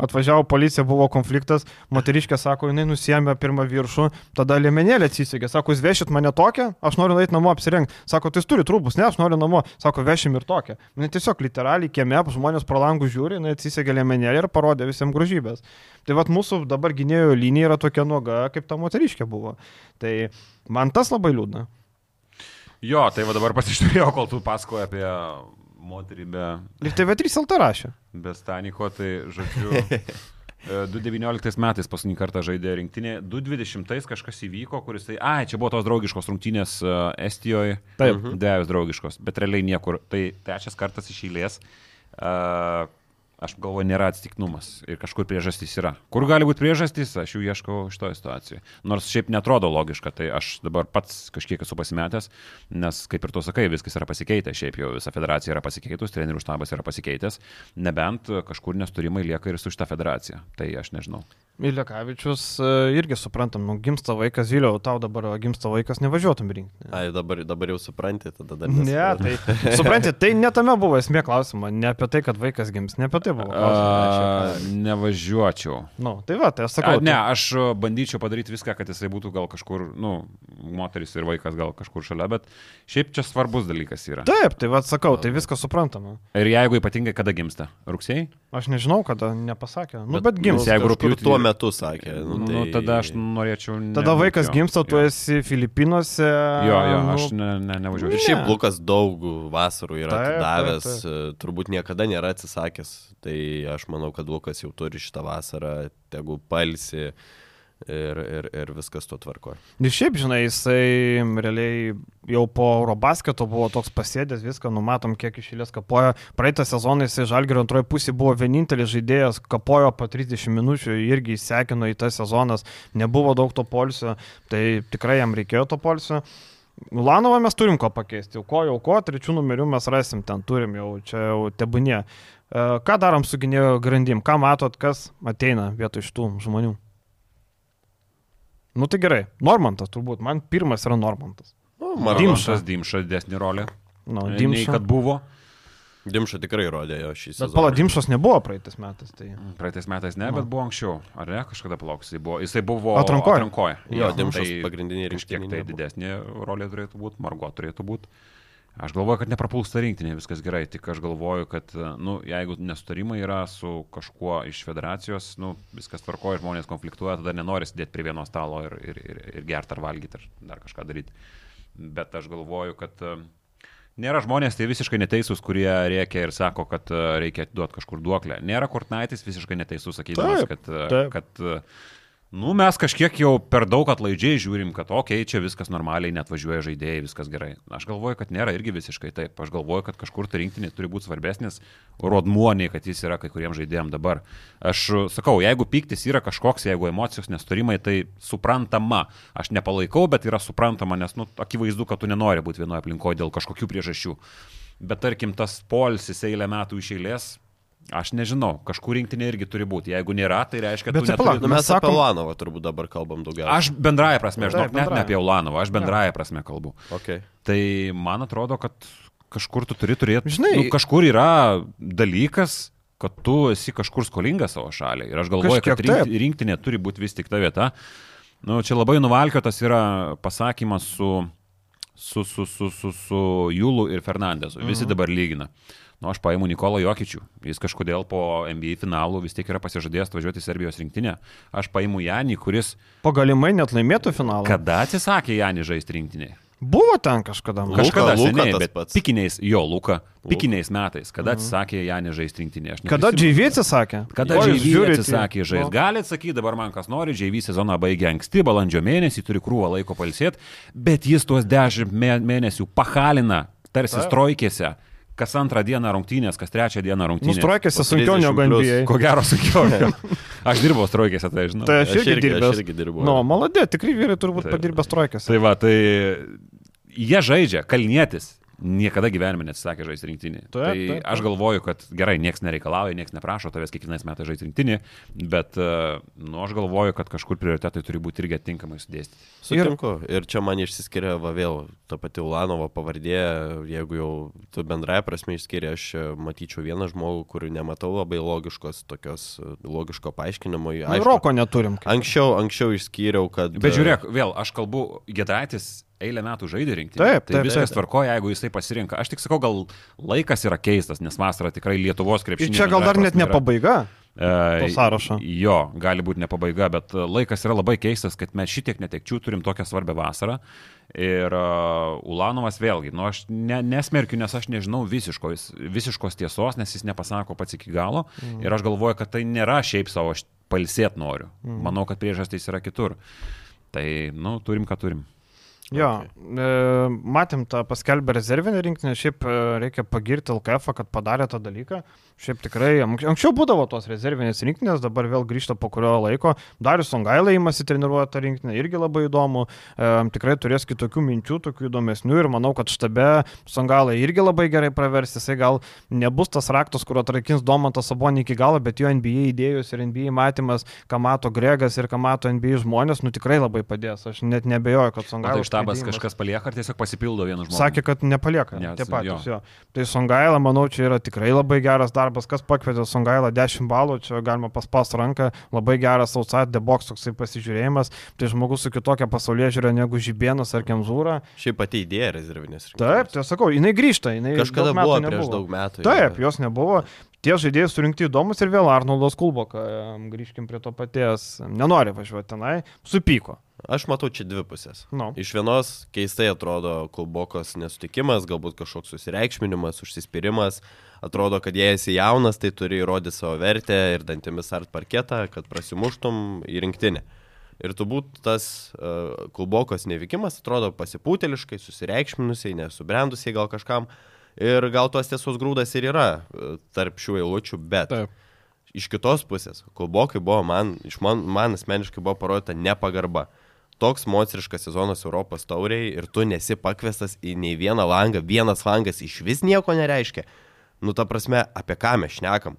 Atvažiavo policija, buvo konfliktas, moteriškė sako, jinai nusėmė pirmą viršų, tada liemenėlė atsisegė, sako, jūs vešit mane tokią, aš noriu eiti namo apsirengti. Sako, tai jūs turi trūbus, ne, aš noriu namo, sako, vešim ir tokią. Jinai tiesiog literaliai kieme, žmonės pro langų žiūri, jinai atsisegė liemenėlę ir parodė visiems grožybės. Tai vad mūsų dabar gynėjo linija yra tokia nuoga, kaip ta moteriškė buvo. Tai man tas labai liūdna. Jo, tai va dabar pasižiūrėjau, kol tu pasakoji apie moterį be... Ir TV3 LT rašė. Be Staniko, tai žodžiu. 2019 metais paskutinį kartą žaidė rinktinė, 2020 kažkas įvyko, kuris tai, ai, čia buvo tos draugiškos rungtynės uh, Estijoje, Taip. dviejos draugiškos, bet realiai niekur, tai trečias kartas iš eilės. Uh, aš galvoju, nėra atsitiknumas ir kažkur priežastys yra. Kur gali būti priežastys, aš jų ieškau šitoje situacijoje. Nors šiaip netrodo logiška, tai aš dabar pats kažkiek esu pasimetęs, nes kaip ir tu sakai, viskas yra pasikeitę, šiaip jau visa federacija yra pasikeitus, trenerių štabas yra pasikeitęs, nebent kažkur nesturimai lieka ir su šitą federaciją. Tai aš nežinau. Ilekavičius e, irgi suprantam, nu, gimsta vaikas, Viliau, tau dabar gimsta vaikas, nevažiuotum rinkti. Ai, dabar, dabar jau supranti, tada dar Ne, nesuprantu. tai supranti, tai ne tame buvo esmė klausimo, ne apie tai, kad vaikas gims, ne apie tai buvo klausimas. A, nevažiuočiau. Nu, tai va, tai aš A, sakau. ne, tai- aš bandyčiau padaryti viską, kad jisai būtų gal kažkur, nu, moteris ir vaikas gal kažkur šalia, bet šiaip čia svarbus dalykas yra. Taip, tai va, sakau, tai viskas suprantama. Ir jeigu ypatingai kada gimsta? Rugsėjai? Aš nežinau, kada nepasakė. Nu, Bet bet gims. jeigu tuo metu sakė. Nu, Nu, tai... nu, tada aš norėčiau. Tada nebūt vaikas jo. gimsta, tu Jo. esi Filipinuose. Jo, jo, nu, aš ne, ne, nevažiuoju. Ir šiaip Ne. Lukas daug vasarų yra Taip, taip, atidavęs, taip. e, turbūt niekada nėra atsisakęs. Tai aš manau, kad Lukas jau turi šitą vasarą, tegu palsi ir, ir, ir viskas to tvarko. Ir šiaip, žinai, jisai realiai jau po Eurobasketo buvo toks pasėdęs, viską numatom, kiek iš eilės kapojo. Praeitą sezoną jisai Žalgirio antroji pusė buvo vienintelis žaidėjas, kapojo po 30 minučių, irgi įsekino į tas sezonas, nebuvo daug to polsio, tai tikrai jam reikėjo to polsio. Ulanovą mes turim ko pakeisti, jau ko, jau ko, trečių numerių mes rasim, ten turim jau, čia jau tebūnie. E, Ką darom su gynėjo grandim, ką matot, kas ateina vietoj šitų žmonių? Nu tai gerai, Normantas turbūt, man pirmas yra Normantas. Nu. Dimšas, Dimšas didesnį rolę. Nu, Nei Dimša. kad buvo. Dimša tikrai rodė jo šį Bet sezoną. pala, Dimšas nebuvo praeitais metais. Tai... Praeitais metais ne, Nu. bet buvo anksčiau. Ar ne, kažkada palauks. Jisai buvo, jisai buvo Atrankoj. atrankoje. Jo, Dimšas pagrindinė Kažkiek rinktinė tai nebuvo. didesnė rolė turėtų būti, Margo turėtų būti. Aš galvoju, kad neprapulsta rinktinė, viskas gerai, tik aš galvoju, kad, nu, jeigu nesutarimai yra su kažkuo iš federacijos, nu, viskas tvarkoja, žmonės konfliktuoja, tada nenori sėdėti prie vieno stalo ir, ir, ir, ir gerti ar valgyti ar dar kažką daryti. Bet aš galvoju, kad e, nėra žmonės tai visiškai neteisūs, kurie reikia ir sako, kad e, reikia atiduoti kažkur duoklę. Nėra Kortnaitis visiškai neteisus, sakydamas, Taip, kad, e, taip. kad Nu, mes kažkiek jau per daug atlaidžiai žiūrim, kad okei, okay, čia viskas normaliai, net važiuoja žaidėjai, viskas gerai. Aš galvoju, kad nėra irgi visiškai taip. Aš galvoju, kad kažkur ta rinktinė turi būti svarbesnis rodmuo, nei kad jis yra kai kuriems žaidėjams dabar. Aš uh, sakau, jeigu piktis yra kažkoks, jeigu emocijos nestorimai, tai suprantama. Aš nepalaikau, bet yra suprantama, nes, nu, akivaizdu, kad tu nenori būti vienoje aplinkoje dėl kažkokių priežasčių. Bet tarkim, tas polsis eilę metų iš eilės. Aš nežinau, kažkur rinktinė irgi turi būti. Jeigu nėra, tai reiškia, kad Bet tu tai palauk, neturi... Nu, mes sakom... apie Lanovą turbūt dabar kalbam daugiausiai. Aš bendraja prasme, Taip, žinok, net bendrąja. ne apie Ulanovą, aš bendraja prasme kalbu. Okay. Tai man atrodo, kad kažkur tu turi turėti, Žinai- nu, kažkur yra dalykas, kad tu esi kažkur skolingas savo šaliai. Ir aš galvoju, kad rink, rinktinė turi būti vis tik ta vieta. Nu, čia labai nuvalkiotas yra pasakymas su, su, su, su, su, su Jūlu ir Fernandesu. Visi Mhm. dabar lygina. Nu, aš paimu Nikolą Jokičių. Jis kažkodėl po NBA finalų vis tiek yra pasižadėjęs važiuoti į Serbijos rinktinę. Aš paimu Janį, kuris Pagalimai net laimėtų finalą. kada atsisakė Janį žaisti rinktinėje. Buvo ten kažkada. Luka, Kažkada Luka seniai, bet pats. pikiniais, jo, Luka, pikiniais metais, kada atsisakė Janį žaisti rinktinėje. Aš Kada. JV atsisakė? Kada į- atsisakė žaisti? Nu. Galit sakyti dabar man, kas nori, JV sezoną baigė anksti, balandžio mėnesį, turi krūvą laiko palsėti, bet jis tuos dešimt mė- mėnesių pahalina, tarsi Taip. strojkėse, kas antrą dieną rungtynės, kas trečią dieną rungtynės. Nustrojkėsi Po sunkiau 30 negu. NBA. Ko gero sunkiau. Aš dirbau strojkėse, tai žinau. Tai aš Aš irgi irgi- aš irgi dirbau. Nu, maladė, tikrai vyrai turbūt Taip. padirbęs trojkėse. Tai va, tai jie žaidžia, kalnietis. Niekada gyvenime neatsisakė žaisti rinktinį. Taip, tai taip, taip. aš galvoju, kad gerai, niekas nereikalauja, niekas neprašo tavęs kiekvienais metais žaisti rinktinį, bet e, nu, aš galvoju, kad kažkur prioritetai turi būti irgi atitinkamai sudėstyti. Sutinku. Ir, ir čia man išsiskiria va vėl ta pati Ulanovo pavardė, jeigu jau tu bendrąją prasme išskiria, aš čia matyčiau vieną žmogų, kurių nematau labai logiškos, tokios e, logiško paaiškinimo. Nu, Roko neturim. Anksčiau, anksčiau išskyriau, kad... Bet žiūrėk, vėl aš kalbu, Gedraitis eilę metų žaidė rinktinį. Taip, tai taip, viskas taip. tvarkoja, jeigu jisai pasirinka. Aš tik sakau, gal laikas yra keistas, nes vasara tikrai Lietuvos Ir krepšinis. čia gal dar net ne pabaiga. to sąrašo. Jo, gali būti ne pabaiga, bet e, laikas yra labai keistas, kad mes šitiek netekčių turim tokią svarbę vasarą. Ir uh, Ulanovas vėlgi, nu aš ne, nesmerkiu, nes aš nežinau visiškos, visiškos tiesos, nes jis nepasako pats iki galo. Mm. Ir aš galvoju, kad tai nėra šiaip savo, aš palsėt noriu. Mm. Manau, kad priežastys yra kitur. Tai, nu, turim, ką turim. Jo, e, matėm tą paskelbę rezervinę rinktinę, šiaip e, reikia pagirti LKF, kad padarė tą dalyką. Šiaip tikrai, ank- anksčiau būdavo tos rezervinės rinktinės, dabar vėl grįžta po kurio laiko. Darius Songailai įmasi treniruoti tą rinktinę, irgi labai įdomu. E, tikrai turės kitokių minčių, tokių įdomesnių ir manau, kad štabe Songailai irgi labai gerai pravers. Jisai gal nebus tas raktas, kur atrakins Domantas Sabonį iki galo, bet jo NBA idėjos ir NBA matymas, ką mato Gregas ir ką mato NBA žmonės, nu tikrai labai padės. Aš net nebejoju, kad Songailai. tai štabas kažkas palieka ar tiesiog pasipildo vienu žmogumi? Sakė, kad nepalieka. Ne, Ne, tie tai patys jo. jo. Tai Songaila, manau, čia yra tikrai labai geras darbas. Kas pakvietė Songailą 10 balų, čia galima paspaus ranką. Labai geras outside the box toksai pasižiūrėjimas. Tai žmogus su kitokia pasaulyje žiūrė negu Žibienas ar Kemzūra. Šiaip pati idėja rezervinės. Taip, tai sakau, jinai grįžta. Jinai Kažkada buvo prieš nebuvo. daug metų. Taip, jo. jos nebuvo. Tie žaidėjai surinkti įdomus ir vėl Arnoldas Kulboka, grįžkim prie to paties, nenori važiuoti tenai, supyko. Aš matau čia dvi pusės. Nu. Iš vienos keistai atrodo Kulbokos nesutikimas, galbūt kažkoks susireikšminimas, užsispyrimas. Atrodo, kad jei esi jaunas, tai turi įrodyti savo vertę ir dantimis art parketą, kad prasimuštum į rinktinę. Ir turbūt tas uh, Kulbokos nevykimas atrodo pasipūteliškai, susireikšminusiai, nesubrendusiai gal kažkam. Ir gal tos tiesos grūdas ir yra uh, tarp šių eilučių, bet Taip. iš kitos pusės, Kulbokai buvo man, iš man, man asmeniškai buvo parodyta nepagarba. Toks moteriškas sezonas Europos tauriai ir tu nesi pakvestas į nei vieną langą, vienas langas iš vis nieko nereiškia. Nu, ta prasme, apie ką mes šnekam.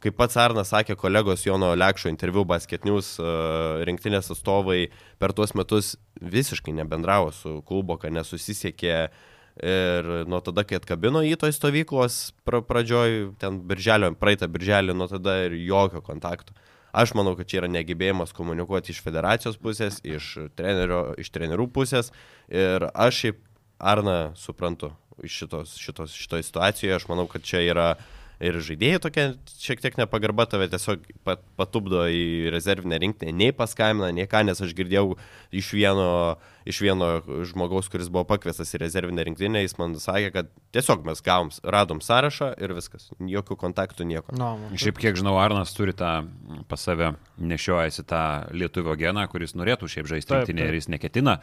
Kaip pats Arnas sakė kolegos Jono Lekšo interviu Basket News uh, rinktinės atstovai per tuos metus visiškai nebendravo su Kulboka, nesusisiekė ir nuo tada, kai atkabino į toj stovyklos pra, pradžioj, ten birželio, praeitą birželį, nuo tada ir jokio kontakto. Aš manau, kad čia yra negebėjimas komunikuoti iš federacijos pusės, iš, trenerio, iš trenerių pusės. Ir aš šiaip Arną suprantu iš šitos, šitos, šitoje situacijoje, aš manau, kad čia yra ir žaidėjai tokia šiek tiek nepagarba tave tiesiog pat, patupdo į rezervinę rinktinę, nei paskambina, nei ką, nes aš girdėjau iš vieno, iš vieno žmogaus, kuris buvo pakviestas į rezervinę rinktinę, jis man sakė, kad tiesiog mes gavom, radom sąrašą ir viskas, jokių kontaktų, nieko. No, Šiaip kiek žinau, Arnas turi tą pas save nešiojasi tą lietuvio geną, kuris norėtų šiaip žaisti rinktinėje ir jis neketina.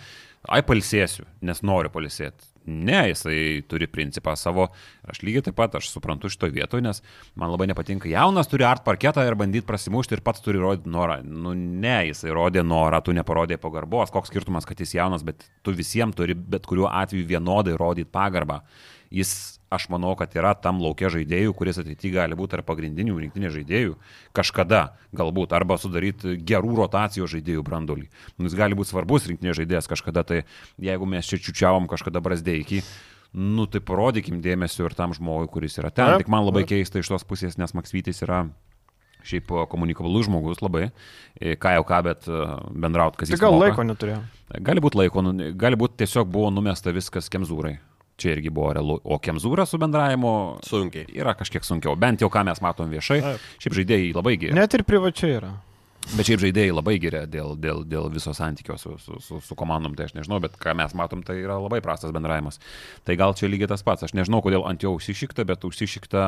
Ai, palsėsiu, nes noriu palsėti. Ne, jisai turi principą savo. Aš lygiai taip pat, aš suprantu šitoje vietoje, nes man labai nepatinka. Jaunas turi art parketą ir bandyti prasimušti ir pats turi rodyti norą. Nu ne, jisai rodė norą, tu neparodė pagarbos. Koks skirtumas, kad jis jaunas, bet tu visiems turi bet kuriuo atveju vienodai rodyti pagarbą. Jis, aš manau, kad yra tam laukia žaidėjų, kuris ateityje gali būti ar pagrindinių rinktinės žaidėjų, kažkada galbūt, arba sudaryti gerų rotacijos žaidėjų brandolį. Nu, jis gali būti svarbus rinktinės žaidėjas kažkada, tai jeigu mes čia čiučiavom kažkada brasdeikį, nu tai parodykim dėmesio ir tam žmogui, kuris yra ten. Taip, Tik man labai keista iš tos pusės, nes Maksvytis yra šiaip komunikabilus žmogus labai, E, ką jau ką, bet e, bendraut, kas Tai jis gal moka. laiko neturėjo. Gali būti laiko, nu, gali būti tiesiog buvo numesta viskas kemzūrai. Čia irgi buvo realu. O kemzūra su bendravimu Sunkiai. yra kažkiek sunkiau. Bent jau ką mes matom viešai. Taip. Šiaip žaidėjai labai giria. Net ir privačiai yra. Bet šiaip žaidėjai labai giria dėl, dėl, dėl viso santykio su, su, su, su komandom. Tai aš nežinau, bet ką mes matom, tai yra labai prastas bendravimas. Tai gal čia lygiai tas pats. Aš nežinau, kodėl ant jo užsišykta, bet užsišykta,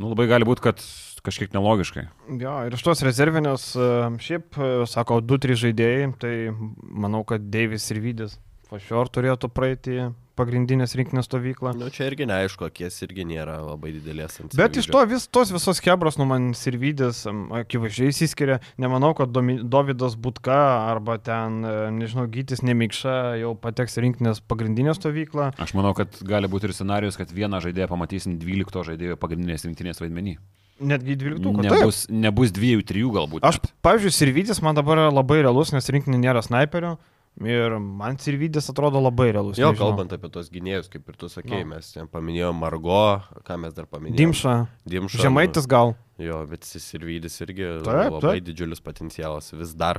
nu labai gali būti, kad kažkiek nelogiškai. Jo, ir iš tos rezervinės, e, šiaip, e, sako, 2-3 žaidėjai, tai manau, kad Deivis ir Vydis Fašior turėtų praeiti pagrindinės rinkinės stovyklą. Nu, čia irgi neaišku, akies irgi nėra labai didelės ant Bet iš to vis, tos visos kebros, nu man Sirvidis em, akivaizdžiai įsiskiria. Nemanau, kad Domi- Dovydas Butka arba ten, e, nežinau, Gytis Nemikša jau pateks rinkinės pagrindinę stovyklą. Aš manau, kad gali būti ir scenarius, kad vieną žaidėją pamatysim 12 žaidėjų pagrindinės rinktinės vaidmenį. Netgi 12. Taip. Nebus, nebus dviejų, trijų galbūt. Aš, pavyzdžiui, Sirvidis man dabar yra labai realus, nes rinkinė nėra snaiperio. Ir man Sirvidis atrodo labai realus. Jo, nežinau. kalbant apie tos gynėjus, kaip ir tu sakei, Nu. mes ten paminėjome Margo, ką mes dar paminėjome. Dimša, Dimša. Žemaitis gal. Jo, bet Sirvydis irgi Taip, labai taip. didžiulis potencialas vis dar.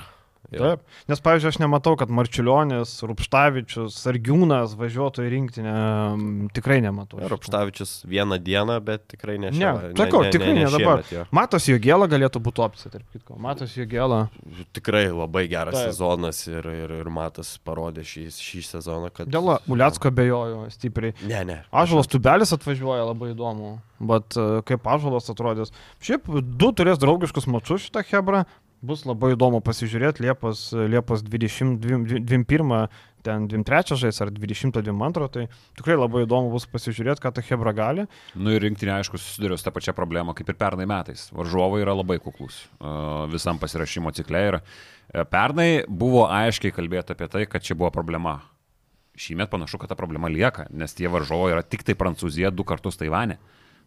Jo. Taip. Nes, pavyzdžiui, aš nematau, kad Marčiulionis, Rupštavičius, Sargiūnas važiuotų į rinktinę. Tikrai nematau. šito. Ropštavičius vieną dieną, bet tikrai ne Ne, šią- sakau, tikrai ne dabar. šiemet, jo. Matos Jogėla galėtų būti opcija, tarp kitko. Matos Jogėla. Tikrai labai geras Taip. sezonas ir, ir, ir Matas parodė šį, šį sezoną, kad... Dėl Uliacko bejoju stipriai. Ne, ne. Ažulas Tubelis atvažiuoja labai įdomu. Bet e, kaip Ažulas atrodys. Šiaip du turės draugiškus mačius šitą Hebrą. Bus labai įdomu pasižiūrėti Liepos, Liepos 20, 21, ten 23 žais ar 20-22. Tai tikrai labai įdomu bus pasižiūrėti, ką ta Hebra gali. Nu ir rinktinė, aišku, susiduria su tą pačią problemą kaip ir pernai metais. Varžovai yra labai kuklus uh, visam pasirašymo cikle. Ir uh, pernai buvo aiškiai kalbėta apie tai, kad čia buvo problema. Šįmet panašu, kad ta problema lieka, nes tie varžovai yra tik tai Prancūzija, du kartus Taivane.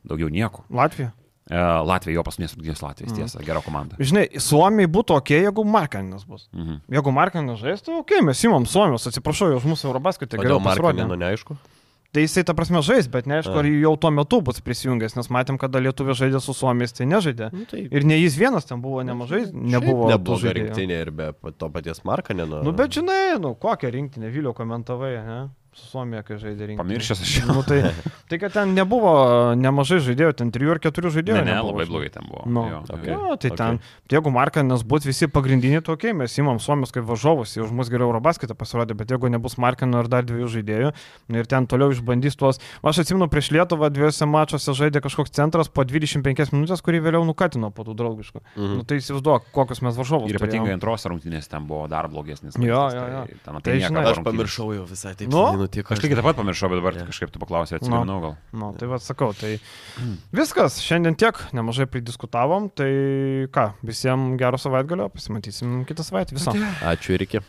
Daugiau nieko. Latvija. Uh, Latvija, jo paskutinės rungtynės Latvijos, tiesa, gera komanda. Žinai, Suomijai būtų ok, jeigu Markaninas bus. Mhm. Jeigu Markaninas žaistų, ok, mes įmam Suomijos, atsiprašau, už mūsų Eurobasketį geriau pasirodė. Markanino neaišku? Tai jisai, ta prasme, žais, bet neaišku, ar jau tuo metu bus prisijungęs, nes matėm, kada Lietuvė žaidė su Suomijais, tai nežaidė. Nu, tai Ir ne jis vienas ten buvo nemažai, nebuvo. žaidėjų. rinktinė ir be to paties Markanino. Nu, bet žinai, nu, kokią rinktinę Vilio komentavai, ne? Su Suomija, kai žaidė rinktinę. Pamiršęs aš. Nu, tai, tai, kad ten nebuvo nemažai žaidėjų, ten trijų ar keturių žaidėjų. Ne, ne, nebuvo, labai blogai ten buvo. Nu, Jo, okay. jo. Jo, tai Okay. ten, jeigu Markanas bus visi pagrindiniai tokie, mes įmam Suomijos kaip varžovus, jau už mus geriau Eurobasketą pasirodė, bet jeigu nebus Markano ir dar dviejų žaidėjų ir ten toliau išbandys tuos, aš atsimenu prieš Lietuvą dviejose mačiuose žaidė kažkoks centras po 25 minutės, kurį vėliau nukatino po tų draugiškų. Mhm. Nu, tai įsivaizduok, kokius mes varžovus. Ir ypatingai antros rungtynės ten buvo dar blogesnis. Jo, vaizdas, jo, tai jo. ten Tai žinai, Aš pamiršau jau visai taip. Nu, nutiko. Aš lygiai taip pat pamiršau, bet dabar Jo. kažkaip tu paklausai, atsiminau gal. Nu, tai vad sakau, tai viskas, šiandien tiek, nemažai pridiskutavom, tai ką, visiems gero savaitgalio, pasimatysim kitą savaitę. Viso. Ačiū ir iki.